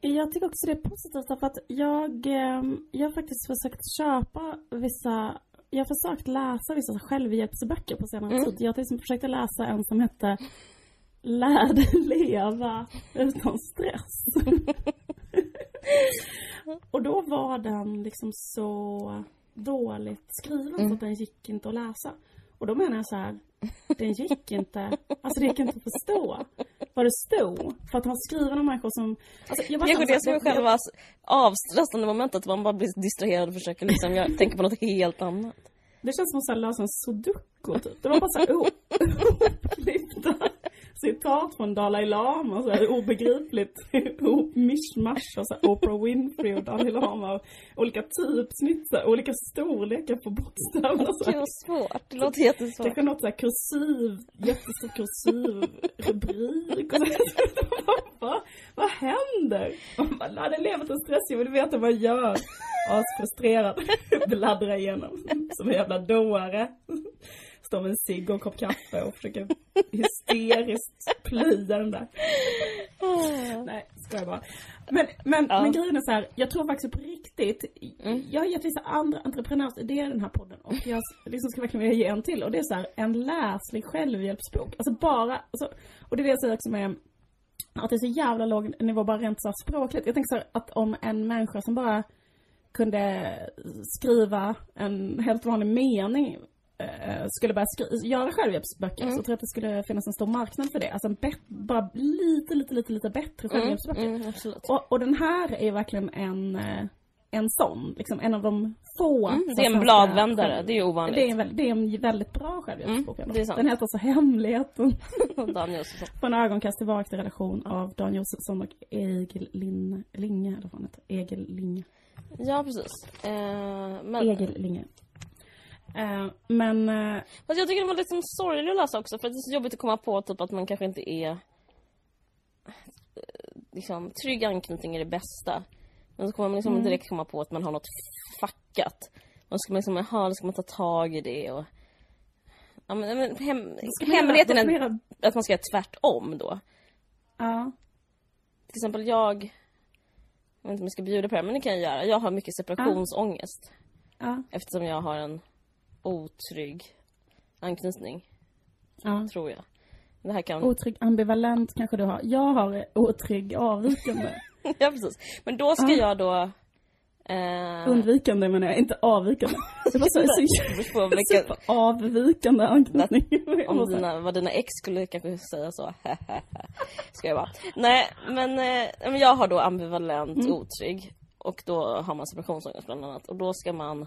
Jag tycker också det är positivt därför att jag, eh, jag har faktiskt försökt köpa vissa jag har försökt läsa vissa självhjälpsböcker på senare Mm. tid. Jag till exempel försökt läsa en som hette Lär dig leva utan stress. Och då var den liksom så dåligt skriven så att den gick inte att läsa. Och då menar jag så här, den gick inte, alltså det gick inte att förstå vad det stod. För att ha skrivna människor som... Alltså jag Kanske det som är själva avstressande momentet, att man bara blir distraherad och försöker liksom göra, tänka på något helt annat. Det känns som att lösa en sudoku typ. Det var bara så här o- ohopklippta citat från Dalai Lama, så här obegripligt ihop mischmasch och så här Oprah Winfrey och Dalai Lama och olika typsnitt, så här, olika storlekar på bokstäverna. Här. vad svårt, det låter jättesvårt. Kanske något så här kursiv, jättestor kursiv rubrik och så här. Vad händer? Man bara, "Nej, det lever till stress, jag vill veta vad jag gör. Asfrustrerad. Bläddra igenom som en jävla dåre. Står med en cigg och en kopp kaffe och försöker hysteriskt plöja den där. Åh, Nej, skojar bara. Men, men, Ja. men grejen är så här, jag tror faktiskt på riktigt, Mm. jag har gett vissa andra entreprenörsidéer i den här podden och jag liksom ska verkligen vilja ge en till och det är så här, en läslig självhjälpsbok. Alltså bara, alltså, och det är det jag säger också med att det är så jävla låg nivå bara rent så här språkligt. Jag tänker så här, att om en människa som bara kunde skriva en helt vanlig mening skulle börja göra självhjälpsböcker Mm. så tror jag att det skulle finnas en stor marknad för det. Alltså en bara lite, lite, lite, lite bättre Mm, självhjälpsböcker. mm, absolut. Och, och den här är verkligen en, eh, en sån, liksom en av de få Mm, det är en bladvändare, det är ovanligt. det är, en, det är en väldigt bra självhjälpsbok. Mm, det är sant. Den heter så Hemligheten Dan Josefsson. på en ögonkast till relation av Dan Josefsson och Egil Linne, Linge, eller vad han heter. Egil Linge. Ja, precis. Eh, men, Egil Linge. Eh, men, eh, Fast jag tycker den var liksom sorglig att läsa också för det är så jobbigt att komma på typ att man kanske inte är eh, liksom, trygg anknytning är det bästa. Men så kommer man liksom direkt komma på att man har något fackat. Man ska liksom, jaha, då ska man ta tag i det och Ja, men, men hem, man hemligheten man är att man ska göra tvärtom då. ja. Till exempel jag, jag vet inte om jag ska bjuda på det men det kan jag göra. Jag har mycket separationsångest. Ja. Eftersom jag har en otrygg anknytning, ja. tror jag. Det här kan... Otrygg ambivalent kanske du har. Jag har otrygg avvikande. ja, precis. Men då ska Ja. jag då... Eh, Undvikande menar jag, inte avvikande. Det var så, så, vilka, avvikande anknytning. om dina, vad dina ex skulle kanske säga så. ska jag bara. Nej, men, eh, men jag har då ambivalent Mm. otrygg. Och då har man separationsångest bland annat. Och då ska man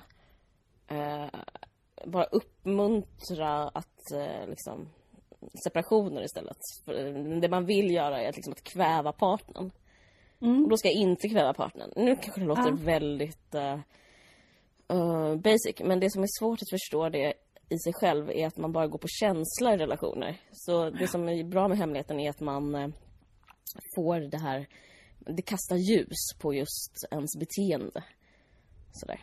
eh, bara uppmuntra att eh, liksom separationer istället. För det man vill göra är att, liksom, att kväva partnern. Mm. Och då ska jag inte kväva partnern. Nu kanske det låter Ja. väldigt eh, eh, basic, men det som är svårt att förstå det i sig själv är att man bara går på känsla i relationer. Så det som är bra med hemligheten är att man eh, får det här, det kastar ljus på just ens beteende. Sådär.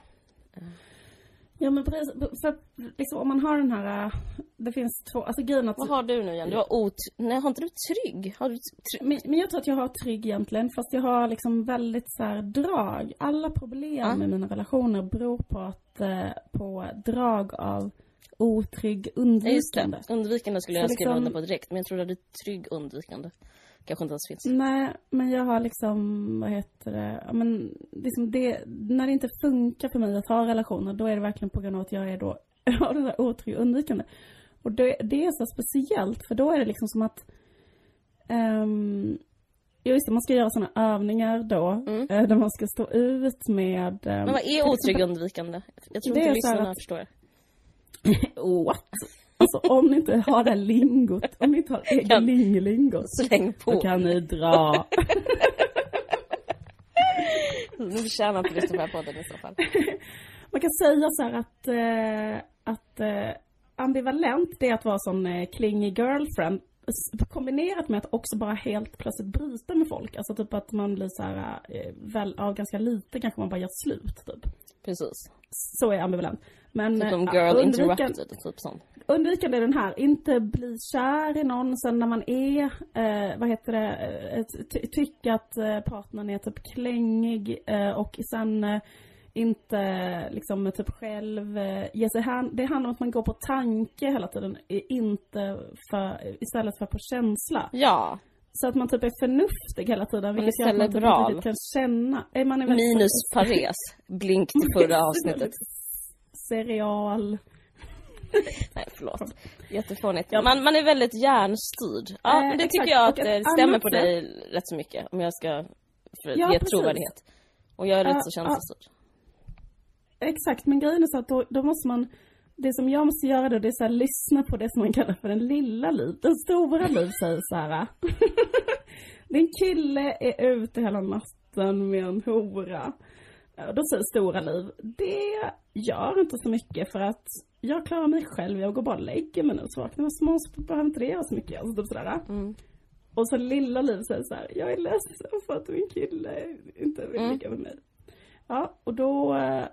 Ja men precis, för liksom om man har den här, äh, det finns två, alltså grejen att Vad har du nu igen? Du har ot... Nej, har inte du trygg? Har du trygg? men, men jag tror att jag har trygg egentligen, fast jag har liksom väldigt så här drag. Alla problem Ja. med mina relationer beror på att, eh, på drag av otrygg just undvikande. det. Undvikande skulle Så jag skriva liksom- under på direkt, men jag tror att du är trygg undvikande. Kanske inte ens finns. Nej, men jag har liksom, vad heter det, ja, men liksom det, när det inte funkar för mig att ha relationer, då är det verkligen på grund av att jag är då, har det där otrygg undvikande. Och det, det är så speciellt, för då är det liksom som att, um, ja just det, man ska göra sådana övningar då, Mm. eh, där man ska stå ut med... ehm, Men vad är otrygg undvikande? Jag tror Det inte lyssnarna att- förstår. What? Alltså om ni inte har det lingot, om ni inte har lingelingot, Släng på. då kan ni dra. Nu förtjänar inte lyssna på den här podden i så fall. Man kan säga så här att, eh, att eh, ambivalent det är att vara sån eh, clingy girlfriend kombinerat med att också bara helt plötsligt bryta med folk. Alltså typ att man blir så här, eh, väl, av ganska lite kanske man bara gör slut typ. Precis. Så är ambivalent. Men Typ som eh, girl undvikan- interrupted, typ sån. undvikande är den här, inte bli kär i någon sen när man är, eh, vad heter det, eh, ty- tycka att eh, partnern är typ klängig eh, och sen eh, inte liksom typ själv ge sig hän. Det handlar om att man går på tanke hela tiden, inte för, istället för på känsla. Ja. Så att man typ är förnuftig hela tiden, är vilket gör att man typ inte riktigt kan känna. Eh, Man är Minus pares. Blink till förra avsnittet. Serial. Nej, förlåt. Jättefånigt. Man, man är väldigt hjärnstyrd. Ja, Eh, det exakt. tycker jag att det stämmer på dig rätt så mycket. Om jag ska för Ja, ge precis. trovärdighet. Och jag är rätt Ja, så ja. känslostyrd. Exakt, men grejen är så att då, då måste man det som jag måste göra då, det är så här, lyssna på det som man kallar för den lilla liv. Den stora liv säger så här. Din kille är ute hela natten med en hora. Då säger stora liv, det gör inte så mycket för att jag klarar mig själv, jag går bara och lägger mig nu. Så vaknar jag små så behöver inte det göra så mycket. Alltså typ sådär. Mm. Och så lilla liv säger så här, jag är ledsen för att min kille inte vill Mm. ligga med mig. Ja, och då eh,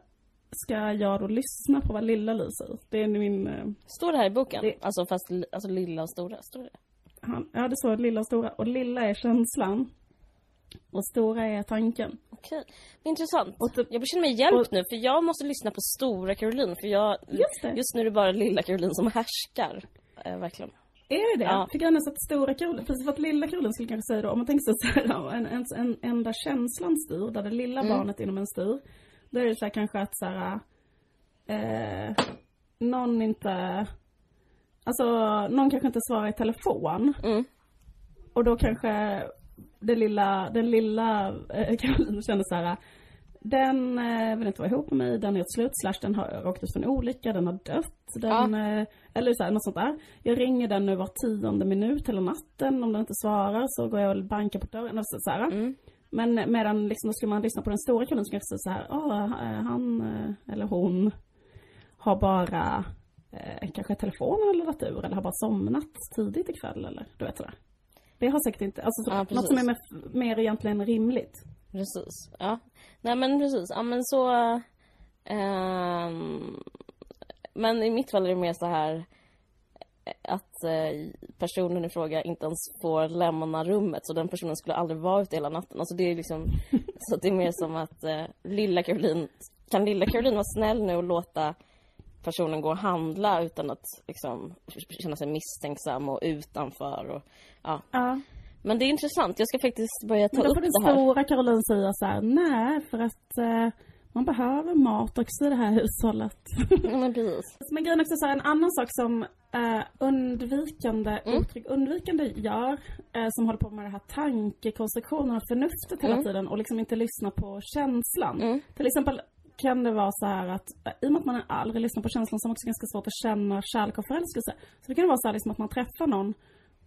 ska jag då lyssna på vad lilla liv säger. Det är min, eh, Står det här i boken? Det- Alltså fast li- alltså lilla och stora? Står det? han, ja det står lilla och stora. Och lilla är känslan. Och stora är tanken. Okej. Men Intressant. Och typ- jag känner mig hjälpt och- nu för jag måste lyssna på stora Caroline för jag... Just det. Just nu är det bara lilla Caroline som härskar. Eh, verkligen. Är det det? Ja. För grejen är så att stora Caroline, precis för att lilla Caroline skulle kanske säga då, om man tänker sig så här, ja, en, en, en enda känslan styr, där det lilla Mm. barnet inom en styr. Då är det så här kanske att så här, eh, någon inte, alltså någon kanske inte svarar i telefon. Mm. Och då kanske det lilla, den lilla eh, Caroline känner så här, den eh, vill inte vara ihop med mig, den är ett slut, slash den har råkat ut för en olycka, den har dött. Den, eh, eller så här, något sånt där. Jag ringer den nu var tionde minut hela natten, om den inte svarar så går jag och bankar på dörren. Och så, så här. Mm. Men medan liksom, då skulle man lyssna på den stora Caroline så kanske det så här, "Åh, eh, han eh, eller hon har bara eh, kanske telefonen eller laddat ur eller har bara somnat tidigt ikväll eller du vet sådär. Det har säkert inte, alltså Ja, något som är mer, mer egentligen rimligt. Precis. Ja. Nej men precis. Ja men så... ehm, men i mitt fall är det mer så här eh, att eh, personen i fråga inte ens får lämna rummet så den personen skulle aldrig vara ute hela natten. Alltså det är liksom så att det är mer som att eh, lilla Caroline kan lilla Caroline vara snäll nu och låta personen gå och handla utan att liksom känna sig misstänksam och utanför och ja. Ja. Men det är intressant. Jag ska faktiskt börja ta Men då upp får den det här. stora Caroline säga så här, nej för att eh, man behöver mat också i det här hushållet. Men precis. Men grejen också så här, en annan sak som eh, undvikande, Mm. uttryck undvikande gör, eh, som håller på med det här tankekonstruktionen och förnuftet hela Mm. tiden och liksom inte lyssnar på känslan. Mm. Till exempel kan det vara så här att eh, i och med att man aldrig lyssnar på känslan så är det också ganska svårt att känna kärlek och förälskelse. Så det kan vara så här liksom att man träffar någon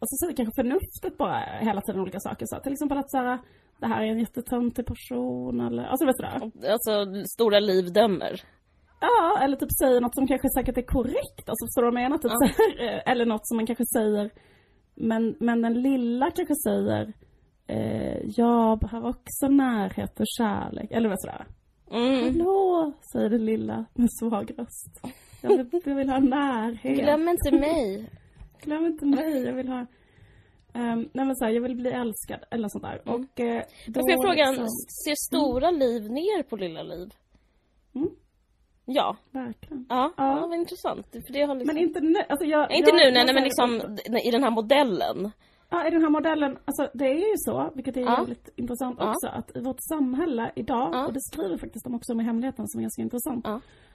och så säger kanske förnuftet bara hela tiden olika saker. Så här, till exempel att så här, det här är en jättetöntig person eller, alltså vet du det? Alltså, stora liv dömer. Ja, eller typ säger något som kanske säkert är korrekt. Alltså förstår du vad jag menar? Typ Ja. så här, eh, eller något som man kanske säger men, men den lilla kanske säger eh, Jag behöver också närhet och kärlek. Eller vad sådär. Mm. Hallå, säger den lilla med svag röst. Jag vill, jag vill ha närhet. Glöm inte mig. Glöm inte mig, jag vill ha Um, nej men så här, jag vill bli älskad eller sånt där. Mm. Och eh, då Får jag fråga, liksom, ser stora liv ner på lilla liv? Mm. Ja. verkligen. Ja, Ja. ja. vad intressant. För det har liksom... Men inte nu, alltså jag, inte jag, nu, nej, nej, men liksom i den här modellen. Ja, i den här modellen, alltså det är ju så, vilket är Ja. jävligt intressant Ja. också, att i vårt samhälle idag, Ja. och det skriver faktiskt de också om i hemligheten som är ganska intressant,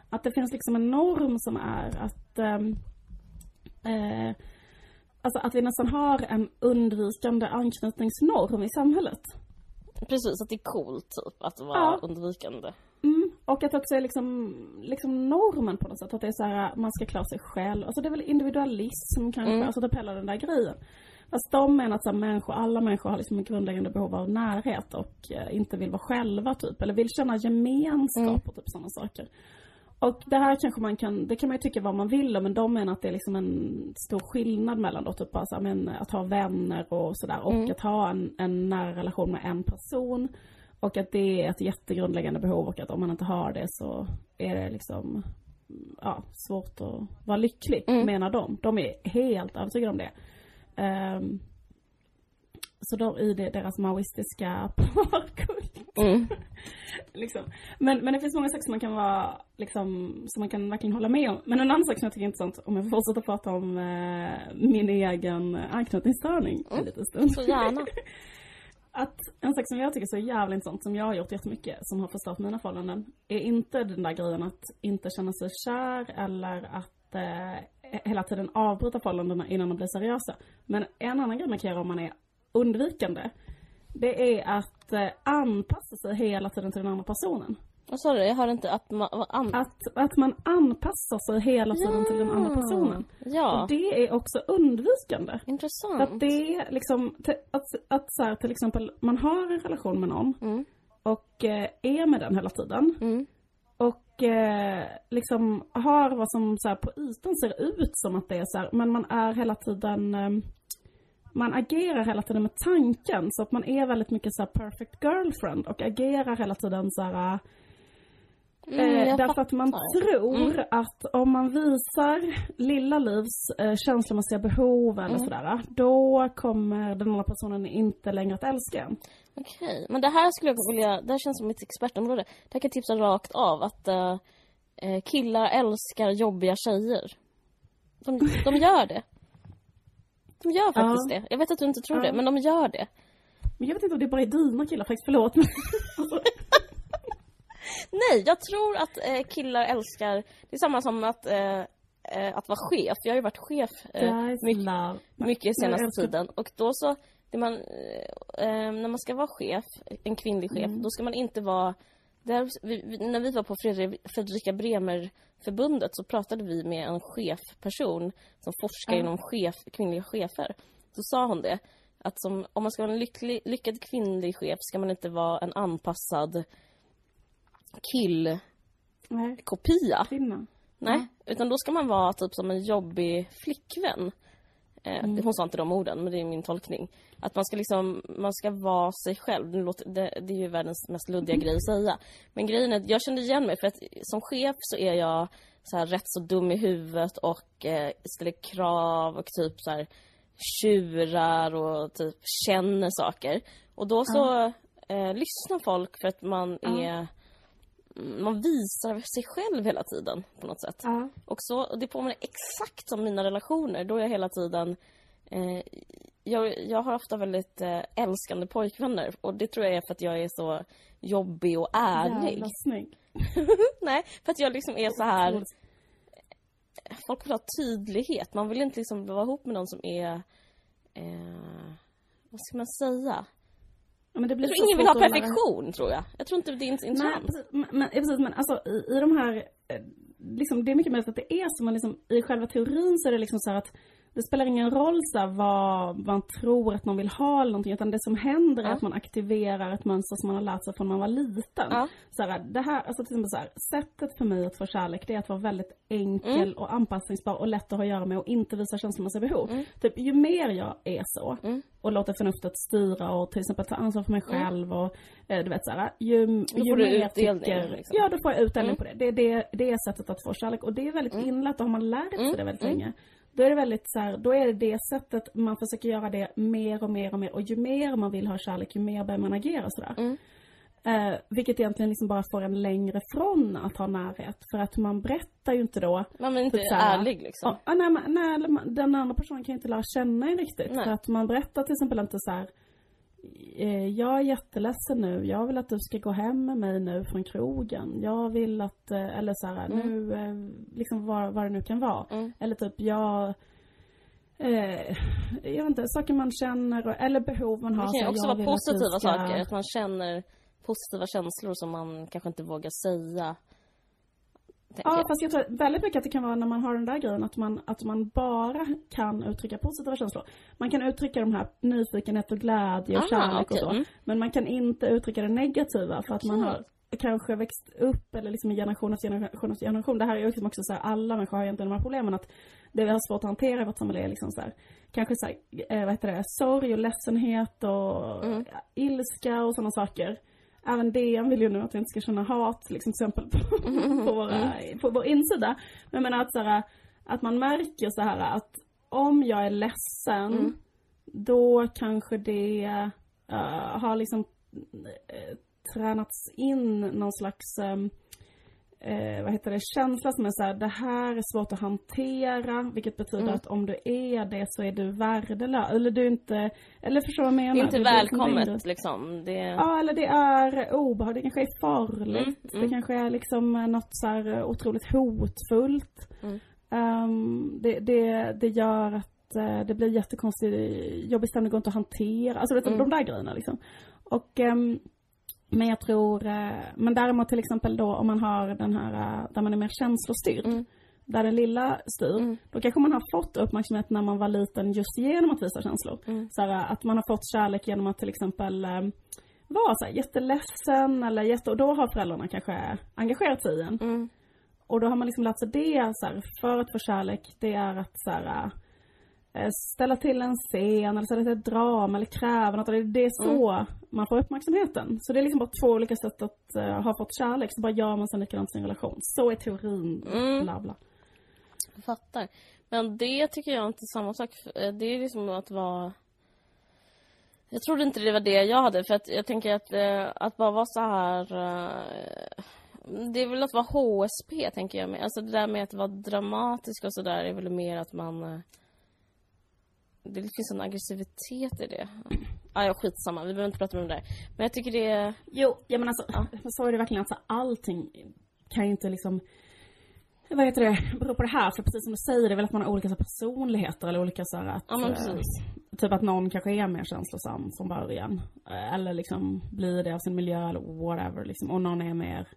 att det finns liksom en norm som är att ehm, eh, Alltså att vi nästan har en undvikande anknytningsnorm i samhället. Precis, att det är coolt typ att vara Ja. undvikande. Mm. Och att också är liksom, liksom normen på något sätt. Att det är så här, man ska klara sig själv. Alltså det är väl individualism kanske, Mm. alltså typ hela den där grejen. Fast de menar att så här, människor, alla människor har liksom ett grundläggande behov av närhet och eh, inte vill vara själva typ. Eller vill känna gemenskap Mm. och typ sådana saker. Och det här kanske man kan, det kan man ju tycka vad man vill om, men de menar att det är liksom en stor skillnad mellan då typ bara så här, men att ha vänner och sådär och Mm. att ha en, en nära relation med en person. Och att det är ett jättegrundläggande behov och att om man inte har det så är det liksom ja, svårt att vara lycklig, Mm. menar de. De är helt övertygade om det. Ehm, så då i det, deras maoistiska parkult. Mm. liksom. men, men det finns många saker som man kan vara, liksom, som man kan verkligen hålla med om. Men en annan sak som jag tycker är intressant, om jag får fortsätta prata om eh, min egen anknytningsstörning en Mm. liten stund. Så gärna. Att en sak som jag tycker är så jävla intressant, som jag har gjort jättemycket, som har förstört mina förhållanden, är inte den där grejen att inte känna sig kär eller att eh, hela tiden avbryta förhållandena innan de blir seriösa. Men en annan grej man kan göra om man är undvikande, det är att eh, anpassa sig hela tiden till den andra personen. Vad sa du? Jag hörde inte att man... Att, att man anpassar sig hela tiden till den andra personen. Ja, Och det är också undvikande. Intressant. att det är liksom, att, att så här, till exempel, man har en relation med någon Mm. och eh, är med den hela tiden. Mm. Och eh, liksom har vad som så här, på ytan ser ut som att det är så här, men man är hela tiden eh, man agerar hela tiden med tanken så att man är väldigt mycket så här perfect girlfriend och agerar hela tiden så här Mm, eh, därför att man tror Mm. att om man visar lilla Livs eh, känslomässiga behov eller Mm. sådär, då kommer den andra personen inte längre att älska en. Okej, men det här skulle jag vilja, det här känns som mitt expertområde. Det här kan jag tipsa rakt av att eh, eh, killar älskar jobbiga tjejer. De, de gör det. De gör faktiskt Ja. det. Jag vet att du inte tror Ja. det, men de gör det. Men jag vet inte om det bara är dina killar faktiskt, förlåt. Men, Nej, jag tror att eh, killar älskar, det är samma som att, eh, eh, att vara chef. Jag har ju varit chef eh, mycket, mycket senaste älskar- tiden. Och då så, man, eh, eh, när man ska vara chef, en kvinnlig chef, Mm. då ska man inte vara där, vi, när vi var på Fredri, Fredrika Bremer-förbundet så pratade vi med en chefperson som forskar Ja. inom chef, kvinnliga chefer. Så sa hon det, att som, om man ska vara en lycklig, lyckad kvinnlig chef ska man inte vara en anpassad killkopia. Nej. Nej, utan då ska man vara typ som en jobbig flickvän. Eh, Mm. Hon sa inte de orden, men det är min tolkning. Att man ska liksom, man ska vara sig själv. Det, låter, det, det är ju världens mest luddiga grej att säga. Men grejen är jag kände igen mig för att som chef så är jag så här rätt så dum i huvudet och eh, ställer krav och typ så här tjurar och typ känner saker. Och då så eh, lyssnar folk för att man Ja. är man visar sig själv hela tiden på något sätt. Ja. Och så, och det påminner exakt som mina relationer. Då är jag hela tiden... Eh, jag, jag har ofta väldigt eh, älskande pojkvänner. Och det tror jag är för att jag är så jobbig och ärlig. Jävla snygg. Nej, för att jag liksom är så här... Folk vill ha tydlighet. Man vill inte liksom vara ihop med någon som är... Eh, vad ska man säga? Men det blir Jag så tror ingen vill ha perfektion, tror jag. Jag tror inte det är intressant. precis, men, men, ja, precis, men alltså i, i de här, eh, liksom, det är mycket möjligt att det är så, men liksom, i själva teorin så är det liksom så att det spelar ingen roll så vad man tror att man vill ha eller någonting, utan det som händer är Ja. att man aktiverar ett mönster som man har lärt sig från man var liten. Ja. Så här, det här, alltså till exempel så här, sättet för mig att få kärlek det är att vara väldigt enkel Mm. och anpassningsbar och lätt att ha att göra med och inte visa känslomässiga behov. Mm. Typ, ju mer jag är så Mm. och låter förnuftet styra och till exempel ta ansvar för mig själv och eh, du vet så här, ju, ju mer jag tycker, liksom. Ja, då får jag utdelning Mm. på det. Det, det. det är sättet att få kärlek och det är väldigt Mm. inlärt och har man lärt sig Mm. det väldigt Mm. länge. Då är det väldigt så här, då är det det sättet man försöker göra det mer och mer och mer och ju mer man vill ha kärlek ju mer börjar man agera sådär. Mm. Eh, vilket egentligen liksom bara får en längre från att ha närhet för att man berättar ju inte då Man är inte Typ så här, ärlig liksom. Ja, ah, nej, men- nej, man- den andra personen kan ju inte lära känna en riktigt. Nej. För att man berättar till exempel inte så här. Eh, Jag är jätteledsen nu. Jag vill att du ska gå hem med mig nu från krogen. Jag vill att, eh, eller så här, Mm. nu, eh, liksom vad, vad det nu kan vara. Mm. Eller typ, jag, eh, jag vet inte, saker man känner eller behov man har. Det kan ju också vara positiva ska- saker, att man känner positiva känslor som man kanske inte vågar säga. Ja, fast jag tror väldigt mycket att det kan vara när man har den där grejen att man, att man bara kan uttrycka positiva känslor. Man kan uttrycka de här nyfikenhet och glädje och Ah, kärlek okej, och så. mm. Men man kan inte uttrycka det negativa för att man har kanske växt upp eller liksom i generation efter generation efter generation. Det här är ju liksom också så här, alla människor har egentligen de här problemen att det vi har svårt att hantera i vårt samhälle är liksom så här, kanske så här, eh, vad heter det, sorg och ledsenhet och Mm. ilska och sådana saker. Även DN vill ju nu att vi inte ska känna hat liksom, till exempel på, på, våra, på vår insida. Men jag menar att, så här, att man märker så här att om jag är ledsen Mm. då kanske det eh, har liksom eh, tränats in någon slags ehm, eh, vad heter det, känsla som är så här, det här är svårt att hantera, vilket betyder Mm. att om du är det så är du värdelös. Eller du är inte, eller förstår vad jag menar? Det är inte liksom välkommet mindre- liksom. Det... Ja, eller det är obehagligt, det kanske är farligt. Mm, mm. Det kanske är liksom eh, något så här eh, otroligt hotfullt. Mm. Ehm, det, det, det gör att eh, det blir jättekonstigt, jobbig stämning går inte att hantera. Alltså vet Mm. de där grejerna liksom. Och ehm, men jag tror, eh, men däremot till exempel då om man har den här, eh, där man är mer känslostyrd. Mm. Där den lilla styr, Mm. då kanske man har fått uppmärksamhet när man var liten just genom att visa känslor. Mm. Så här, att man har fått kärlek genom att till exempel eh, vara så här, jätteledsen eller jätte, och då har föräldrarna kanske engagerat sig i en. Mm. Och då har man liksom lärt sig det så här, för att få kärlek, det är att så här, ställa till en scen eller ställa till ett drama eller kräva något. Det är så man får uppmärksamheten. Så det är liksom bara två olika sätt att uh, ha fått kärlek. Så bara gör man sen likadant i sin relation. Så är teorin. Mm. Bla bla. Jag fattar. Men det tycker jag inte är samma sak. Eh, det är liksom att vara... Jag trodde inte det var det jag hade. För att jag tänker att, uh, att bara vara så här... Uh, det är väl att vara HSP, tänker jag. Alltså det där med att vara dramatisk och sådär är väl mer att man det finns en aggressivitet i det. Ah, ja, skitsamma. Vi behöver inte prata om det där. Men jag tycker det är... Jo, ja men alltså, ja. så är det verkligen. Alltså, allting kan ju inte liksom... Vad heter det? Bero på det här. För precis som du säger, det är väl att man har olika så, personligheter eller olika så här, att... Ja, men eh, precis. Eh, typ att någon kanske är mer känslosam från början. Eh, eller liksom blir det av sin miljö eller whatever liksom. Och någon är mer...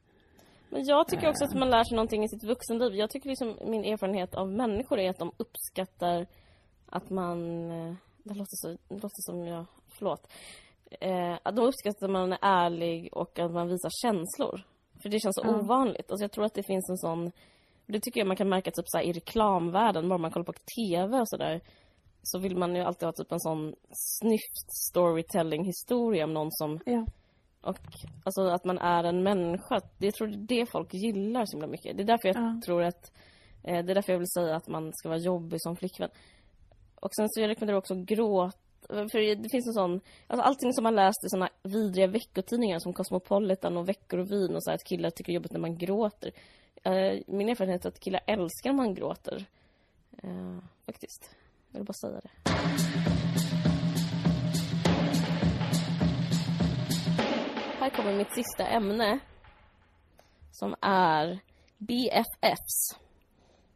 Men jag tycker också att man lär sig någonting i sitt vuxenliv. Jag tycker liksom min erfarenhet av människor är att de uppskattar att man... Eh, det låter, så, det låter som jag... Förlåt. Eh, att de uppskattar att man är ärlig och att man visar känslor. För det känns så mm. ovanligt. Alltså jag tror att det finns en sån... Det tycker jag man kan märka typ så i reklamvärlden, bara man kollar på TV och sådär. Så vill man ju alltid ha typ en sån snyft storytelling historia om någon som... Ja. Och alltså att man är en människa. Det tror det är det folk gillar så himla mycket. Det är därför jag ja. tror att... Eh, det är därför jag vill säga att man ska vara jobbig som flickvän. Och sen så jag rekommenderar också gråt för det finns en sån, alltså allting som man läst i såna vidriga veckotidningar som Cosmopolitan och Veckor och vin och så här, att killar tycker det är jobbigt när man gråter. Uh, min erfarenhet är att killar älskar när man gråter. Uh, faktiskt. Jag vill bara säga det. Här kommer mitt sista ämne. Som är BFFs.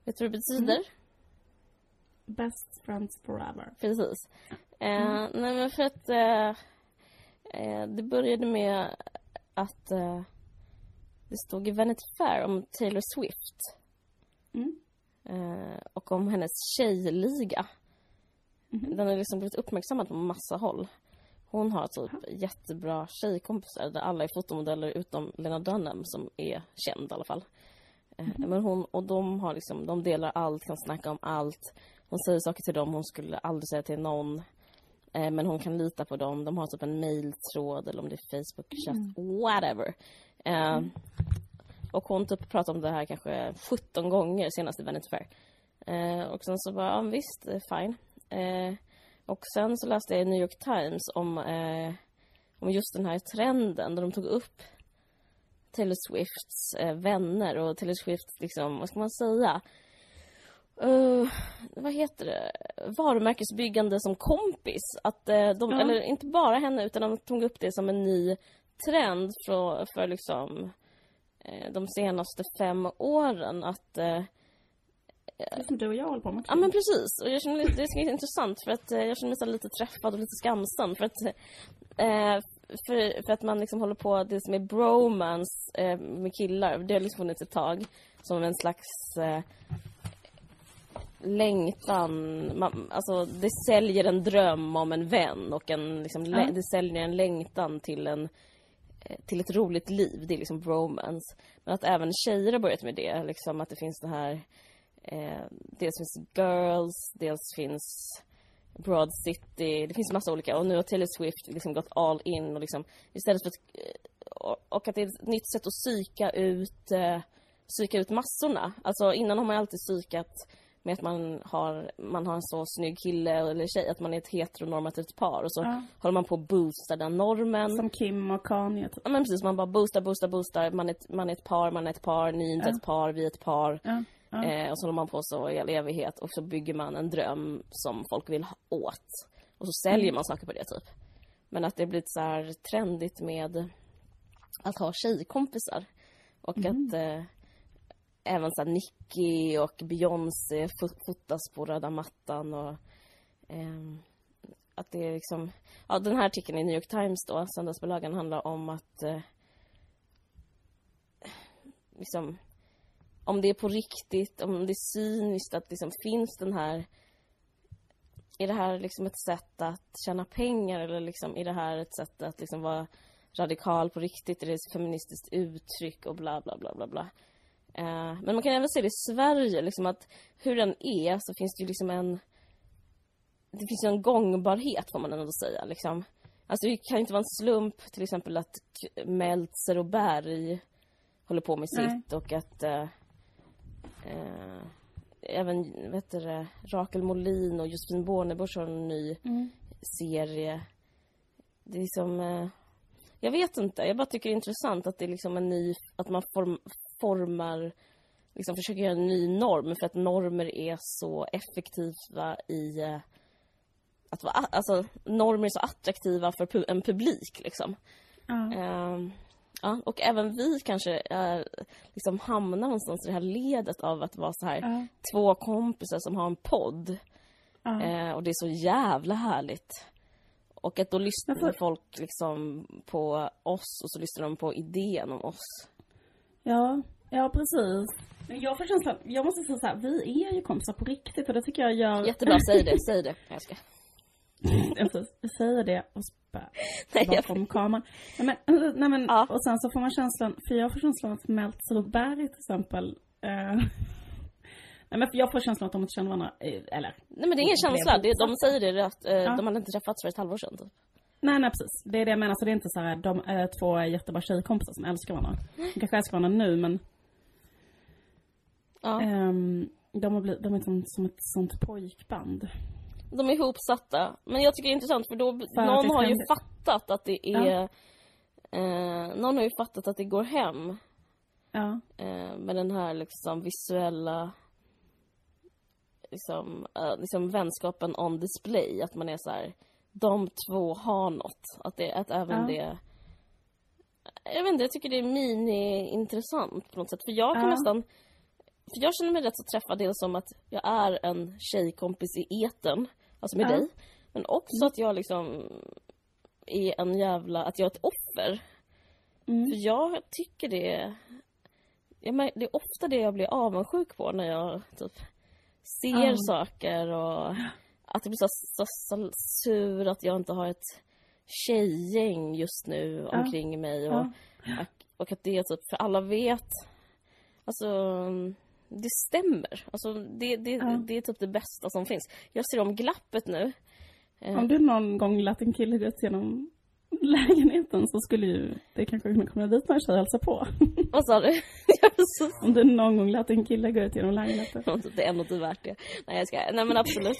Vet du vad det betyder? Mm. Best friends forever. Precis. Mm. Eh, nej men för att eh, eh, det började med att eh, det stod i Vanity Fair om Taylor Swift. Mm. Eh, och om hennes tjejliga. Mm. Den har liksom blivit uppmärksammad på massa håll. Hon har typ Aha. jättebra tjejkompisar där alla är fotomodeller utom Lena Dunham som är känd i alla fall. Mm. Men hon, och de har liksom, de delar allt, kan snacka om allt. Hon säger saker till dem hon skulle aldrig säga till någon. Eh, men hon kan lita på dem. De har typ en mailtråd eller om det är Facebook-chatt, mm. whatever. Eh, mm. Och hon typ pratar om det här kanske 17 gånger senast i Vanity Fair. Eh, och sen så bara, ja visst, fine. Eh, och sen så läste jag i New York Times om, eh, om just den här trenden där de tog upp Taylor Swifts eh, vänner och Taylor Swift liksom, vad ska man säga? Uh, vad heter det? Varumärkesbyggande som kompis. Att uh, de, ja. eller inte bara henne, utan de tog upp det som en ny trend för, för liksom uh, de senaste fem åren. Att det som du och jag håller på med. Ja men precis. Och jag känner det är intressant för att jag känner mig lite träffad och lite skamsen. För att, för, för att man liksom håller på, det som är bromance med killar, det har liksom funnits ett tag. Som en slags längtan, man, alltså det säljer en dröm om en vän och en, liksom, ja. det säljer en längtan till en eh, till ett roligt liv, det är liksom bromance. Men att även tjejer har börjat med det, liksom att det finns det här eh, Dels finns Girls, dels finns Broad City, det finns massa olika och nu har Taylor Swift liksom gått all in och liksom istället för att eh, och att det är ett nytt sätt att psyka ut eh, psyka ut massorna. Alltså innan har man alltid psykat med att man har, man har en så snygg kille eller tjej, att man är ett heteronormativt par och så ja. håller man på att boosta den normen. Som Kim och Kanye typ. Ja men precis, man bara boostar, boostar, boostar. Man är, man är ett par, man är ett par, ni är inte ja. ett par, vi är ett par. Ja. Eh, och så håller man på så i all evighet och så bygger man en dröm som folk vill ha åt. Och så säljer mm. man saker på det typ. Men att det blivit så här trendigt med att ha tjejkompisar. Och mm. att eh, även så Nicki och Beyoncé fotas på röda mattan och eh, att det är liksom, ja den här artikeln i New York Times då, söndagsbilagan, handlar om att eh, liksom om det är på riktigt, om det är cyniskt att liksom finns den här är det här liksom ett sätt att tjäna pengar eller liksom är det här ett sätt att liksom vara radikal på riktigt? Är det ett feministiskt uttryck och bla bla bla bla bla. Eh, men man kan även se det i Sverige, liksom att hur den är så finns det ju liksom en... Det finns ju en gångbarhet får man ändå säga liksom. Alltså det kan inte vara en slump till exempel att Meltzer och Berg håller på med Nej. sitt och att eh, eh, även vet du, Rakel Molin och Josefin Bornebusch har en ny Mm. serie. Det är liksom... Jag vet inte, jag bara tycker det är intressant att det är liksom en ny... Att man form, formar... Liksom försöker göra en ny norm för att normer är så effektiva i... Eh, att vara, alltså, normer är så attraktiva för en publik liksom. Ja. Ehm, ja, och även vi kanske är, liksom hamnar någonstans i det här ledet av att vara så här Ja. två kompisar som har en podd. Ja. Eh, och det är så jävla härligt. Och att då lyssnar folk liksom på oss och så lyssnar de på idén om oss. Ja, ja precis. Men jag får känslan, jag måste säga så här, vi är ju kompisar på riktigt och det tycker jag gör... Jättebra, säg det, säg det. Jag ska. Jag säga det och spä Nej, jag- bakom kameran. Nej men, nej, men Ja. och sen så får man känslan, för jag får känslan att Meltzer till exempel eh, Nej men jag får känslan att de inte känner varandra, eh, eller Nej men det är ingen känsla, det, de motsatt. säger det att eh, Ja. de hade inte träffats för ett halvår sedan. Typ. Nej nej precis, det är det jag menar, så det är inte så här, de är två jättebra tjejkompisar som älskar varandra. De kanske älskar varandra nu men Ja. ehm, de har blivit, de är som, som ett sånt pojkband. De är ihopsatta. Men jag tycker det är intressant för då, att någon har ju fattat att det är... Ja. Eh, någon har ju fattat att det går hem Ja, eh, med den här liksom visuella liksom, eh, liksom vänskapen on display. Att man är så här, de två har något. Att, det, att även Ja. det... Jag vet inte, jag tycker det är mini-intressant på något sätt. För jag kan Ja. nästan... För jag känner mig rätt så träffad dels som att jag är en tjejkompis i eten alltså med Ja. dig. Men också att jag liksom är en jävla... Att jag är ett offer. Mm. För jag tycker det... Jag mär, det är ofta det jag blir avundsjuk på när jag typ ser saker och att jag blir så, så, så sur att jag inte har ett tjejgäng just nu Ja. omkring mig och, Ja. och, att det är typ, för alla vet Alltså, det stämmer. Alltså, det, det, Ja. det är typ det bästa som finns. Jag ser om glappet nu. Eh, Om du någon gång lät en kille gå ut genom lägenheten så skulle ju det kanske kunna komma dit någon tjej och hälsa på. Vad sa du? Om du någon gång lät en kille gå ut genom lägenheten. Det är ändå inte värt det. Nej jag ska. Nej men absolut.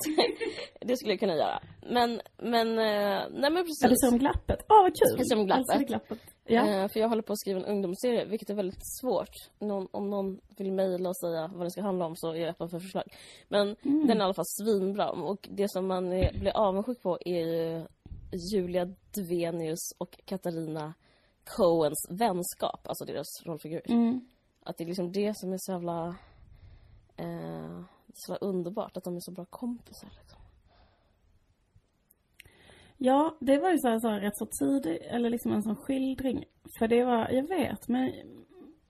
Det skulle jag kunna göra. Men, men, eh, nej men Ja, precis. ser om glappet. Åh, vad kul! Jag ser om glappet. Älskade glappet. Ja. Eh, För jag håller på att skriva en ungdomsserie, vilket är väldigt svårt. Någon, om någon vill mejla och säga vad den ska handla om så är jag öppen för förslag. Men Mm. den är i alla fall svinbra. Och det som man är, blir avundsjuk på är ju Julia Duvenius och Katarina Coens vänskap, alltså deras rollfigurer. Mm. Att det är liksom det som är så jävla, eh, så jävla underbart, att de är så bra kompisar. Liksom. Ja, det var ju så här, så här rätt så tidigt, eller liksom en sån skildring. För det var, jag vet, men,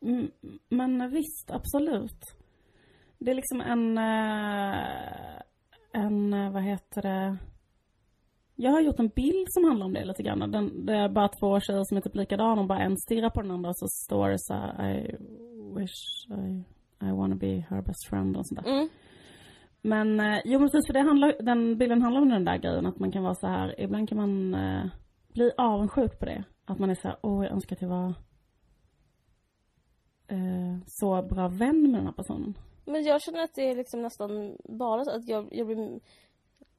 mm, men visst, absolut. Det är liksom en, eh, en, eh, vad heter det? Jag har gjort en bild som handlar om det lite grann. Den, det är bara två tjejer som är typ likadana och bara en stirrar på den andra och så står det så här, I wish I, I wanna be her best friend och sånt där. Mm. Men eh, jo men precis för det handlar, den bilden handlar om den där grejen att man kan vara så här, ibland kan man eh, bli avundsjuk på det. Att man är så här, åh jag önskar att jag var eh, så bra vän med den här personen. Men jag känner att det är liksom nästan bara så att jag, jag blir...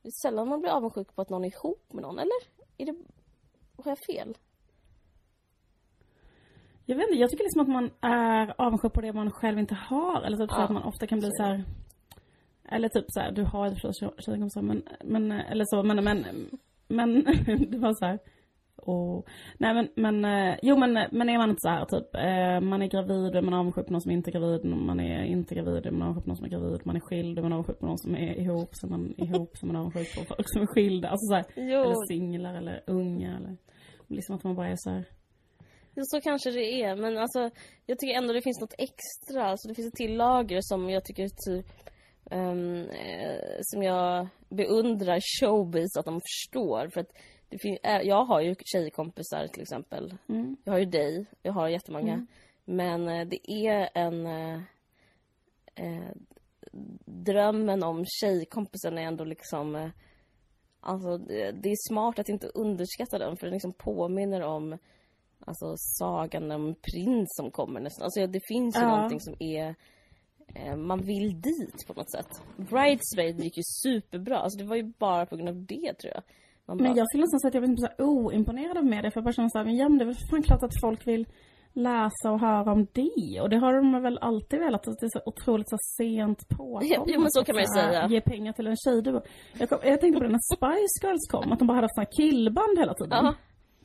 det är Sällan man blir avundsjuk på att någon är ihop med någon, eller? Är det... Har jag fel? Jag vet inte, jag tycker liksom att man är avundsjuk på det man själv inte har. Eller typ så Ja, att man ofta kan bli så så är här. Eller typ så här, du har ett för sig tjejkompisar men, men, eller så, men, men, men det var så här. Och, nej men, men, eh, jo men, men är man inte så här typ, eh, man är gravid, är man avundsjuk på någon som inte är gravid, man är inte gravid, är man avundsjuk på någon som är gravid, man är skild, är man avundsjuk på någon som är ihop, så är man ihop, så är man avundsjuk på folk som är skilda, alltså så här, eller singlar eller unga eller, liksom att man bara är så här. jo, så kanske det är. Men alltså, jag tycker ändå det finns något extra. Alltså, det finns ett till lager som jag tycker typ... eh, som jag beundrar showbiz att de förstår. För att det fin- eh, jag har ju tjejkompisar till exempel. Mm. Jag har ju dig, jag har jättemånga. Mm. Men eh, det är en... Eh, eh, drömmen om tjejkompisen är ändå liksom... Eh, Alltså det, det är smart att inte underskatta den för den liksom påminner om Alltså sagan om prins som kommer nästan. Alltså det finns ju Ja. någonting som är eh, Man vill dit på något sätt. Bridesmaid gick ju superbra. Alltså det var ju bara på grund av det tror jag. Man Men bara, jag skulle nästan säga att jag var så här oimponerad av media för jag bara känner såhär, men ja men det är väl fan klart att folk vill läsa och höra om det. Och det har de väl alltid velat, att det är så otroligt så sent påkommet. Jo, men så kan man ju så säga. Ge pengar till en tjej. Jag, kom, jag tänkte på det när Spice Girls kom, att de bara hade här killband hela tiden. Ja.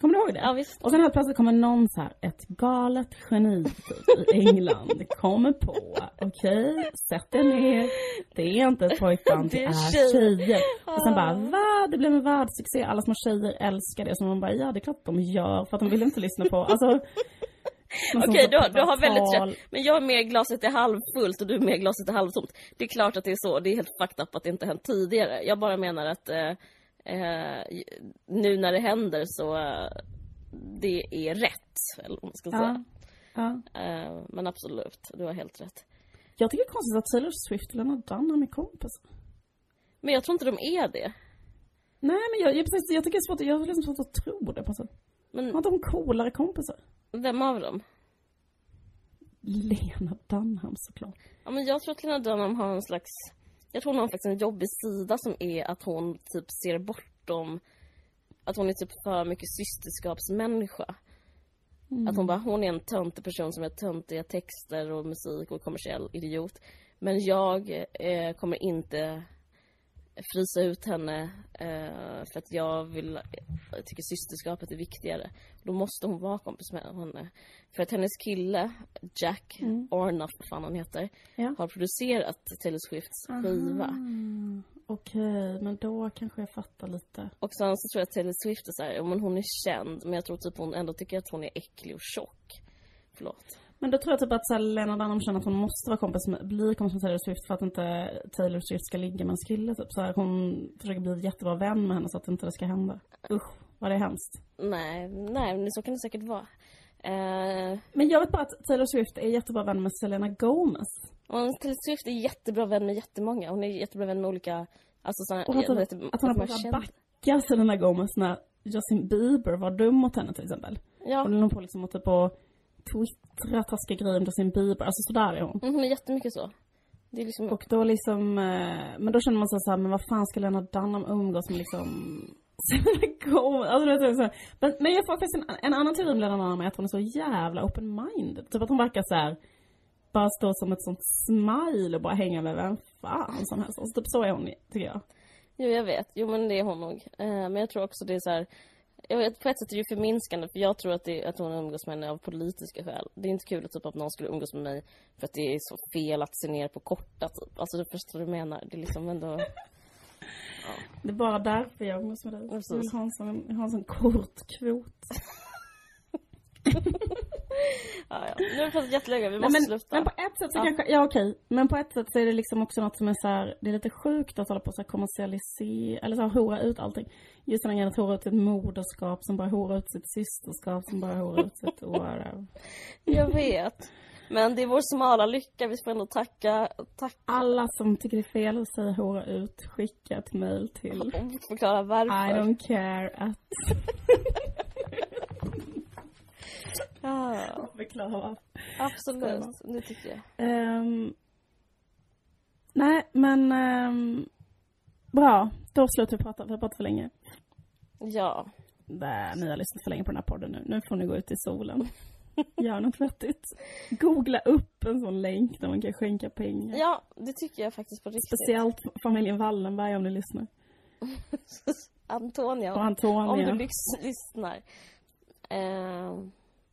Kommer du ihåg det? Ja, visst. Och sen helt plötsligt kommer någon så här, ett galet geni typ, i England kommer på, okej, sätt er ner, det är inte ett pojkband, det är är tjejer. Och sen bara, va? Det blev en världssuccé, alla små tjejer älskar det. Så man bara, ja det är klart de gör, för att de vill inte lyssna på, alltså. Okej, sorts du, har- du har väldigt rätt. Men jag är mer glaset är halvfullt och du är mer glaset är halvtomt. Det är klart att det är så. Det är helt fucked up att det inte hänt tidigare. Jag bara menar att eh, eh, nu när det händer så det är rätt. Eller vad man ska säga. Ja. Eh, men absolut, du har helt rätt. Jag tycker det är konstigt att Taylor Swift och Lena Dunham är kompisar. Men jag tror inte de är det. Nej men jag, jag, precis, jag tycker det är svårt, jag har liksom svårt att tro det på sätt. Har Men inte hon coolare kompisar? vem av dem? Lena Dunham såklart. Ja, men jag tror att Lena Dunham har en slags... Jag tror hon har faktiskt en jobbig sida som är att hon typ ser bortom... Att hon är typ för mycket systerskapsmänniska. Att hon bara, hon är en töntig person som har töntiga texter och musik och kommersiell idiot. Men jag eh, kommer inte frysa ut henne eh, för att jag vill, jag tycker systerskapet är viktigare. Då måste hon vara kompis med henne. För att hennes kille, Jack Ornoff, vad fan han heter, Ja. har producerat Taylor Swifts skiva. Okej, men då kanske jag fattar lite. Och sen så tror jag att Taylor Swift är så här, ja, men hon är känd, men jag tror typ hon ändå tycker att hon är äcklig och tjock. Förlåt. Men då tror jag typ att så här, Lena Dunham känner att hon måste vara kompis med, bli kompis med Taylor Swift för att inte Taylor Swift ska ligga med hans kille typ. Så här, hon försöker bli jättebra vän med henne så att inte det ska hända. Usch, vad det är hemskt. Nej, nej, men så kan det säkert vara. Eh, Men jag vet bara att Taylor Swift är jättebra vän med Selena Gomez. och Taylor Swift är jättebra vän med jättemånga. Hon är jättebra vän med olika, alltså såna, Och att hon, vet, att hon har känner- backa Selena Gomez när Justin Bieber var dum mot henne till exempel. Ja, Och den höll på liksom att typ att twittra taskiga grejer om Justin Bieber. Alltså sådär är hon. mm, hon är jättemycket så. Det är liksom, Och då liksom, eh, men då känner man sig så här, men vad fan ska Lena Dunham umgås med liksom? Alltså, så men, men jag får faktiskt en, en annan teori om Lena Dunham är att hon är så jävla open-minded. Typ att hon verkar så här bara stå som ett sånt smile och bara hänga med vem fan som helst. Alltså, typ så är hon, tycker jag. jo jag vet, jo men det är hon nog. Eh, men jag tror också det är så här. Jag vet, på ett sätt är det ju förminskande för jag tror att, det, att hon umgås med henne av politiska skäl. Det är inte kul att, typ, att någon skulle umgås med mig för att det är så fel att se ner på korta typ. Alltså du förstår vad du menar. Det är liksom ändå... Det är bara därför jag umgås med dig. Precis. Jag vill ha en sån, har en sån kort kvot. Ja, ja. Nu har vi pratat jättelänge, vi måste men, sluta. men på ett sätt så Ja. kanske, ja okej. Men på ett sätt så är det liksom också något som är så här, det är lite sjukt att hålla på så här kommersialisera, eller så här hora ut allting. Just den här grejen att hora ut sitt moderskap, som bara hora ut sitt systerskap, som bara hora ut sitt whatever. Jag vet. Men det är vår smala lycka, vi får ändå tacka, tacka Alla som tycker det är fel att säga hora ut, skicka ett mail till förklara I varför. don't care att Ja, förklara. absolut, det tycker jag. Ehm, nej, men ehm, bra. Då slutar vi prata, vi har pratat för länge. Ja, Där, ni har lyssnat för länge på den här podden nu. Nu får ni gå ut i solen. Gör något vettigt. Googla upp en sån länk där man kan skänka pengar. ja, det tycker jag faktiskt på riktigt. Speciellt familjen Wallenberg om ni lyssnar. Antonia, Och om Antonia. du lys- lyssnar. Eh,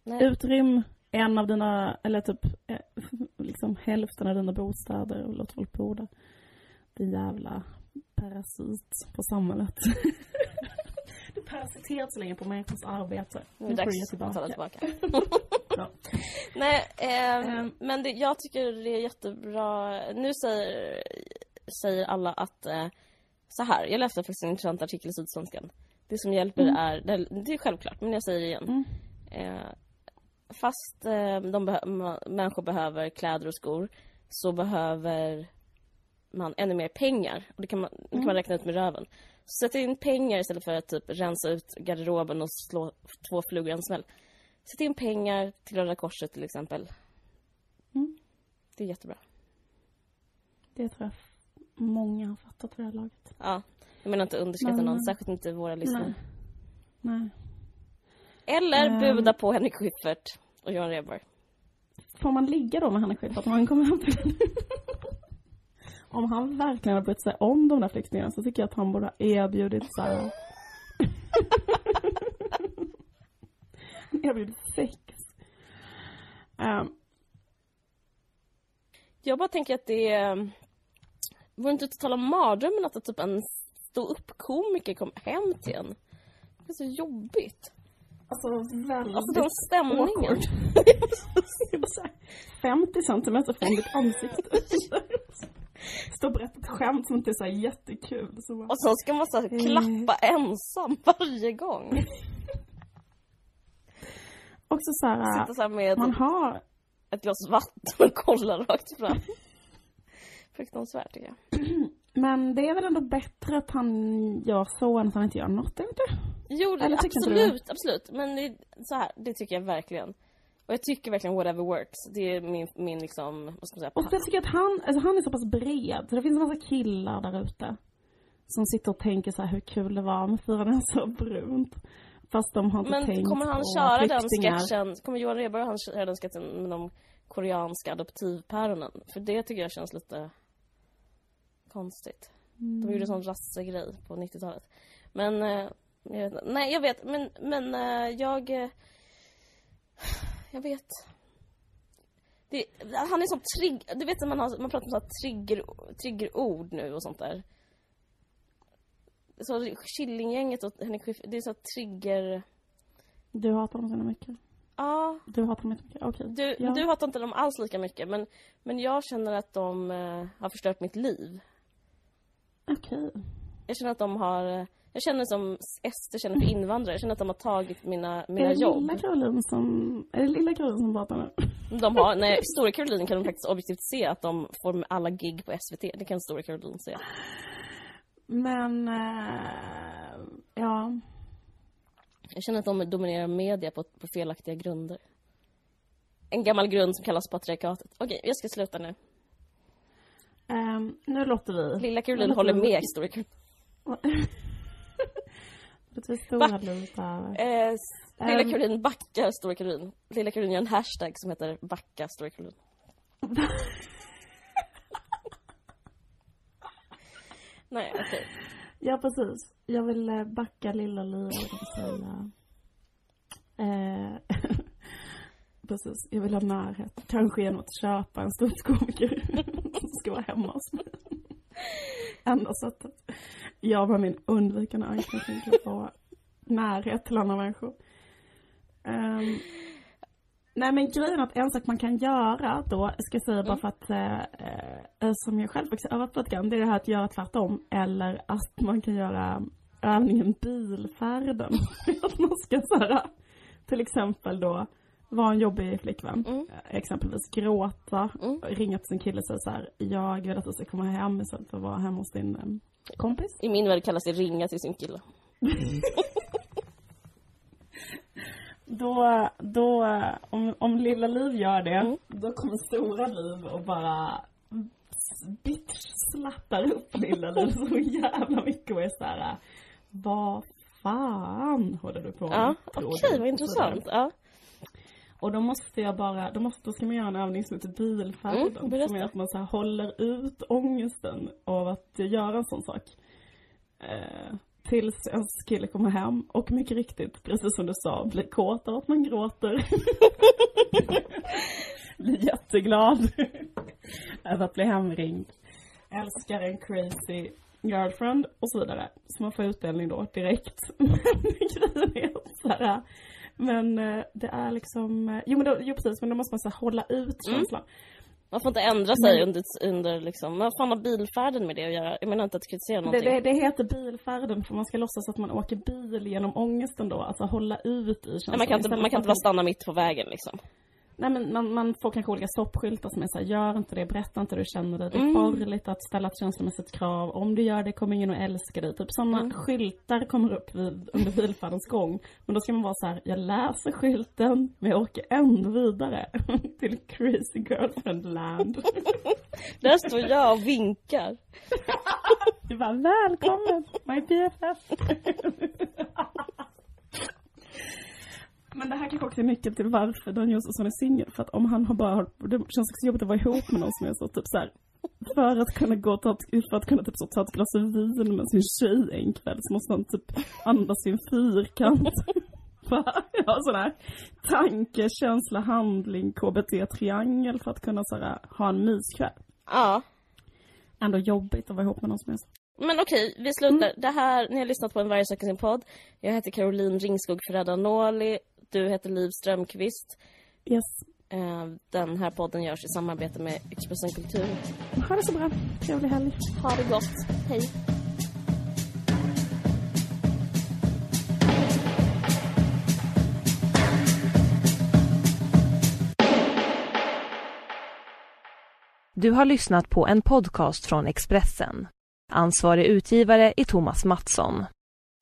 nej. Utrym en av dina, eller typ eh, liksom hälften av dina bostäder och låt folk bo där. Din jävla parasit på samhället. du parasiterar så länge på människors arbete. Nu är det dags att ta tillbaka. Ja. Nej, ehm, Ehm. men det, jag tycker det är jättebra. Nu säger, säger alla att eh, så här. Jag läste faktiskt en intressant artikel i Sydsvenskan. Det som hjälper är, det, det är självklart, men jag säger det igen. Mm. Eh, fast eh, de ma- människor behöver kläder och skor så behöver man ännu mer pengar. Och det kan man, det kan man räkna ut med röven. Sätt in pengar istället för att typ rensa ut garderoben och slå två flugor i en smäll. Sätt in pengar till Röda Korset till exempel. Mm. Det är jättebra. Det tror jag många har fattat vid det här laget. Ja. Jag menar inte underskatta någon, särskilt inte våra lyssnare. Nej. Nej. Eller Ehm. buda på Henrik Schyffert och Johan Rheborg. Får man ligga då med Henrik Schyffert om han kommer hem till Om han verkligen har brytt sig om de där flyktingarna så tycker jag att han borde ha erbjudit så här. Erbjudit sex. Ehm, Jag bara tänker att det är... Vore inte totala mardrömmen att typ en stå-upp-komiker kom hem till en? Det är så jobbigt. Alltså väldigt Alltså stämningen. awkward. 50 centimeter från ditt ansikte. Stå och berätta ett skämt som inte är så jättekul. Så bara, Och sen ska man så här klappa ensam varje gång. också så här, Sitta så här med man har ett glas vatten och kolla rakt fram. Fruktansvärt tycker jag. Men det är väl ändå bättre att han gör så än att han inte gör något, är inte? Jo, det, Eller absolut, absolut. Men det, så här, det tycker jag verkligen. Och jag tycker verkligen whatever works. Det är min, min liksom, vad ska man säga, Och jag tycker att han, alltså han är så pass bred, så det finns en massa killar där ute. Som sitter och tänker så här hur kul det var med fyra näsor brunt. Fast de har inte Men tänkt kommer han på köra den sketchen, kommer Johan Rheborg han köra den sketchen med de koreanska adoptivpäronen? För det tycker jag känns lite konstigt. De gjorde sån rassegrej på 90-talet. Men, eh, jag vet inte. Nej jag vet, men, men eh, jag... eh, Jag vet. Det, han är sån trigg... Du vet när man, har, man pratar om så här trigger, triggerord nu och sånt där. Så Killinggänget och Henrik Schyffert, det är så här trigger... Du hatar dem så mycket. Ja, Du hatar dem mycket. Okej. du, Ja. du hatar inte dem alls lika mycket men, men jag känner att de har förstört mitt liv. Okej. Jag känner att de har... Jag känner som Ester känner för invandrare. Jag känner att de har tagit mina, mina Är det jobb. lilla Caroline som, är det lilla Caroline som pratar nu? De har, nej, Stora Caroline kan de faktiskt objektivt se att de får med alla gig på SVT. Det kan Stora Caroline se. Men, eh, ja. Jag känner att de dominerar media på, på felaktiga grunder. En gammal grund som kallas patriarkatet. Okej, jag ska sluta nu. Ehm, nu låter vi. Lilla Caroline håller vi- med vi stora lutar. Eh, s- Lilla Ehm. Caroline backar Stora Caroline. Lilla Caroline gör en hashtag som heter backa Stora Caroline. Nej, okej. Ja, precis. Jag vill eh, backa lilla och säga... Eh, precis. Jag vill ha närhet. Kanske genom att köpa en ståuppkomiker som ska vara hemma hos mig. Enda sättet. Jag med min undvikande anknytning till att få närhet till andra människor. Ehm, nej men grejen är att en sak man kan göra då, ska jag säga bara för att, eh, eh, som jag själv också övat på lite grann, det är det här att göra tvärtom. Eller att man kan göra övningen bilfärden. att man ska så här, till exempel då vara en jobbig flickvän. Mm. Exempelvis gråta, Mm. ringa till sin kille och säga så här, jag vill att du ska komma hem istället för att vara hemma hos din eh, kompis. I min värld kallas det ringa till sin kille. Då, då, om, om lilla Liv gör det, Mm. då kommer stora Liv och bara bitch-slappar upp lilla Liv så jävla mycket och är såhär, vad fan håller du på med? Ja, okej, du?" vad intressant. Ja. Och då måste jag bara, då, måste, då ska man göra en övning som heter bilfärden. Mm, som är att man så håller ut ångesten av att göra en sån sak. Eh, tills ens kille kommer hem och mycket riktigt, precis som du sa, blir kåt av att man gråter. blir jätteglad över att bli hemringd. Älskar en crazy girlfriend och så vidare. Så man får utdelning då direkt. Men grejen är så här, men eh, det är liksom, eh, jo men då, jo precis, men då måste man så hålla ut Mm. känslan. Man får inte ändra sig Men- under, under liksom, vad fan har bilfärden med det att göra? Jag menar inte att kritisera Det, någonting. det, det heter bilfärden för man ska låtsas att man åker bil genom ångesten då, alltså hålla ut i känslan. Nej, man kan inte, man kan inte bara stanna mitt på vägen liksom. Nej men man, man får kanske olika stoppskyltar som är såhär, gör inte det, berätta inte hur du känner dig. Det är Mm. farligt att ställa ett känslomässigt krav. Om du gör det kommer ingen att älska dig. Typ sådana Mm. skyltar kommer upp vid, under bilfärdens gång. Men då ska man vara så här: jag läser skylten men jag åker ändå vidare till crazy girlfriend land. Där står jag och vinkar. Du bara, välkommen my BFF. Men det här kanske också är nyckeln till varför Dan Josefsson är singel. För att om han har bara, det känns också jobbigt att vara ihop med någon som är så typ så här. För att kunna gå och ta ett, för att kunna typ så ta ett glas vin med sin tjej en kväll så måste han typ andas i en fyrkant. Ha sån här tanke, känsla, handling, KBT-triangel för att kunna så här, ha en myskväll. Ja. Ändå jobbigt att vara ihop med någon som är så. Men okej, vi slutar. Det här, ni har lyssnat på en Varje söker sin podd. Jag heter Caroline Ringskog Ferrada-Noli. Du heter Liv Strömqvist. Yes. Eh, Den här podden görs i samarbete med Expressen Kultur. Ha det så bra. Trevlig helg. Ha det gott. Hej. Du har lyssnat på en podcast från Expressen. Ansvarig utgivare är Thomas Mattsson.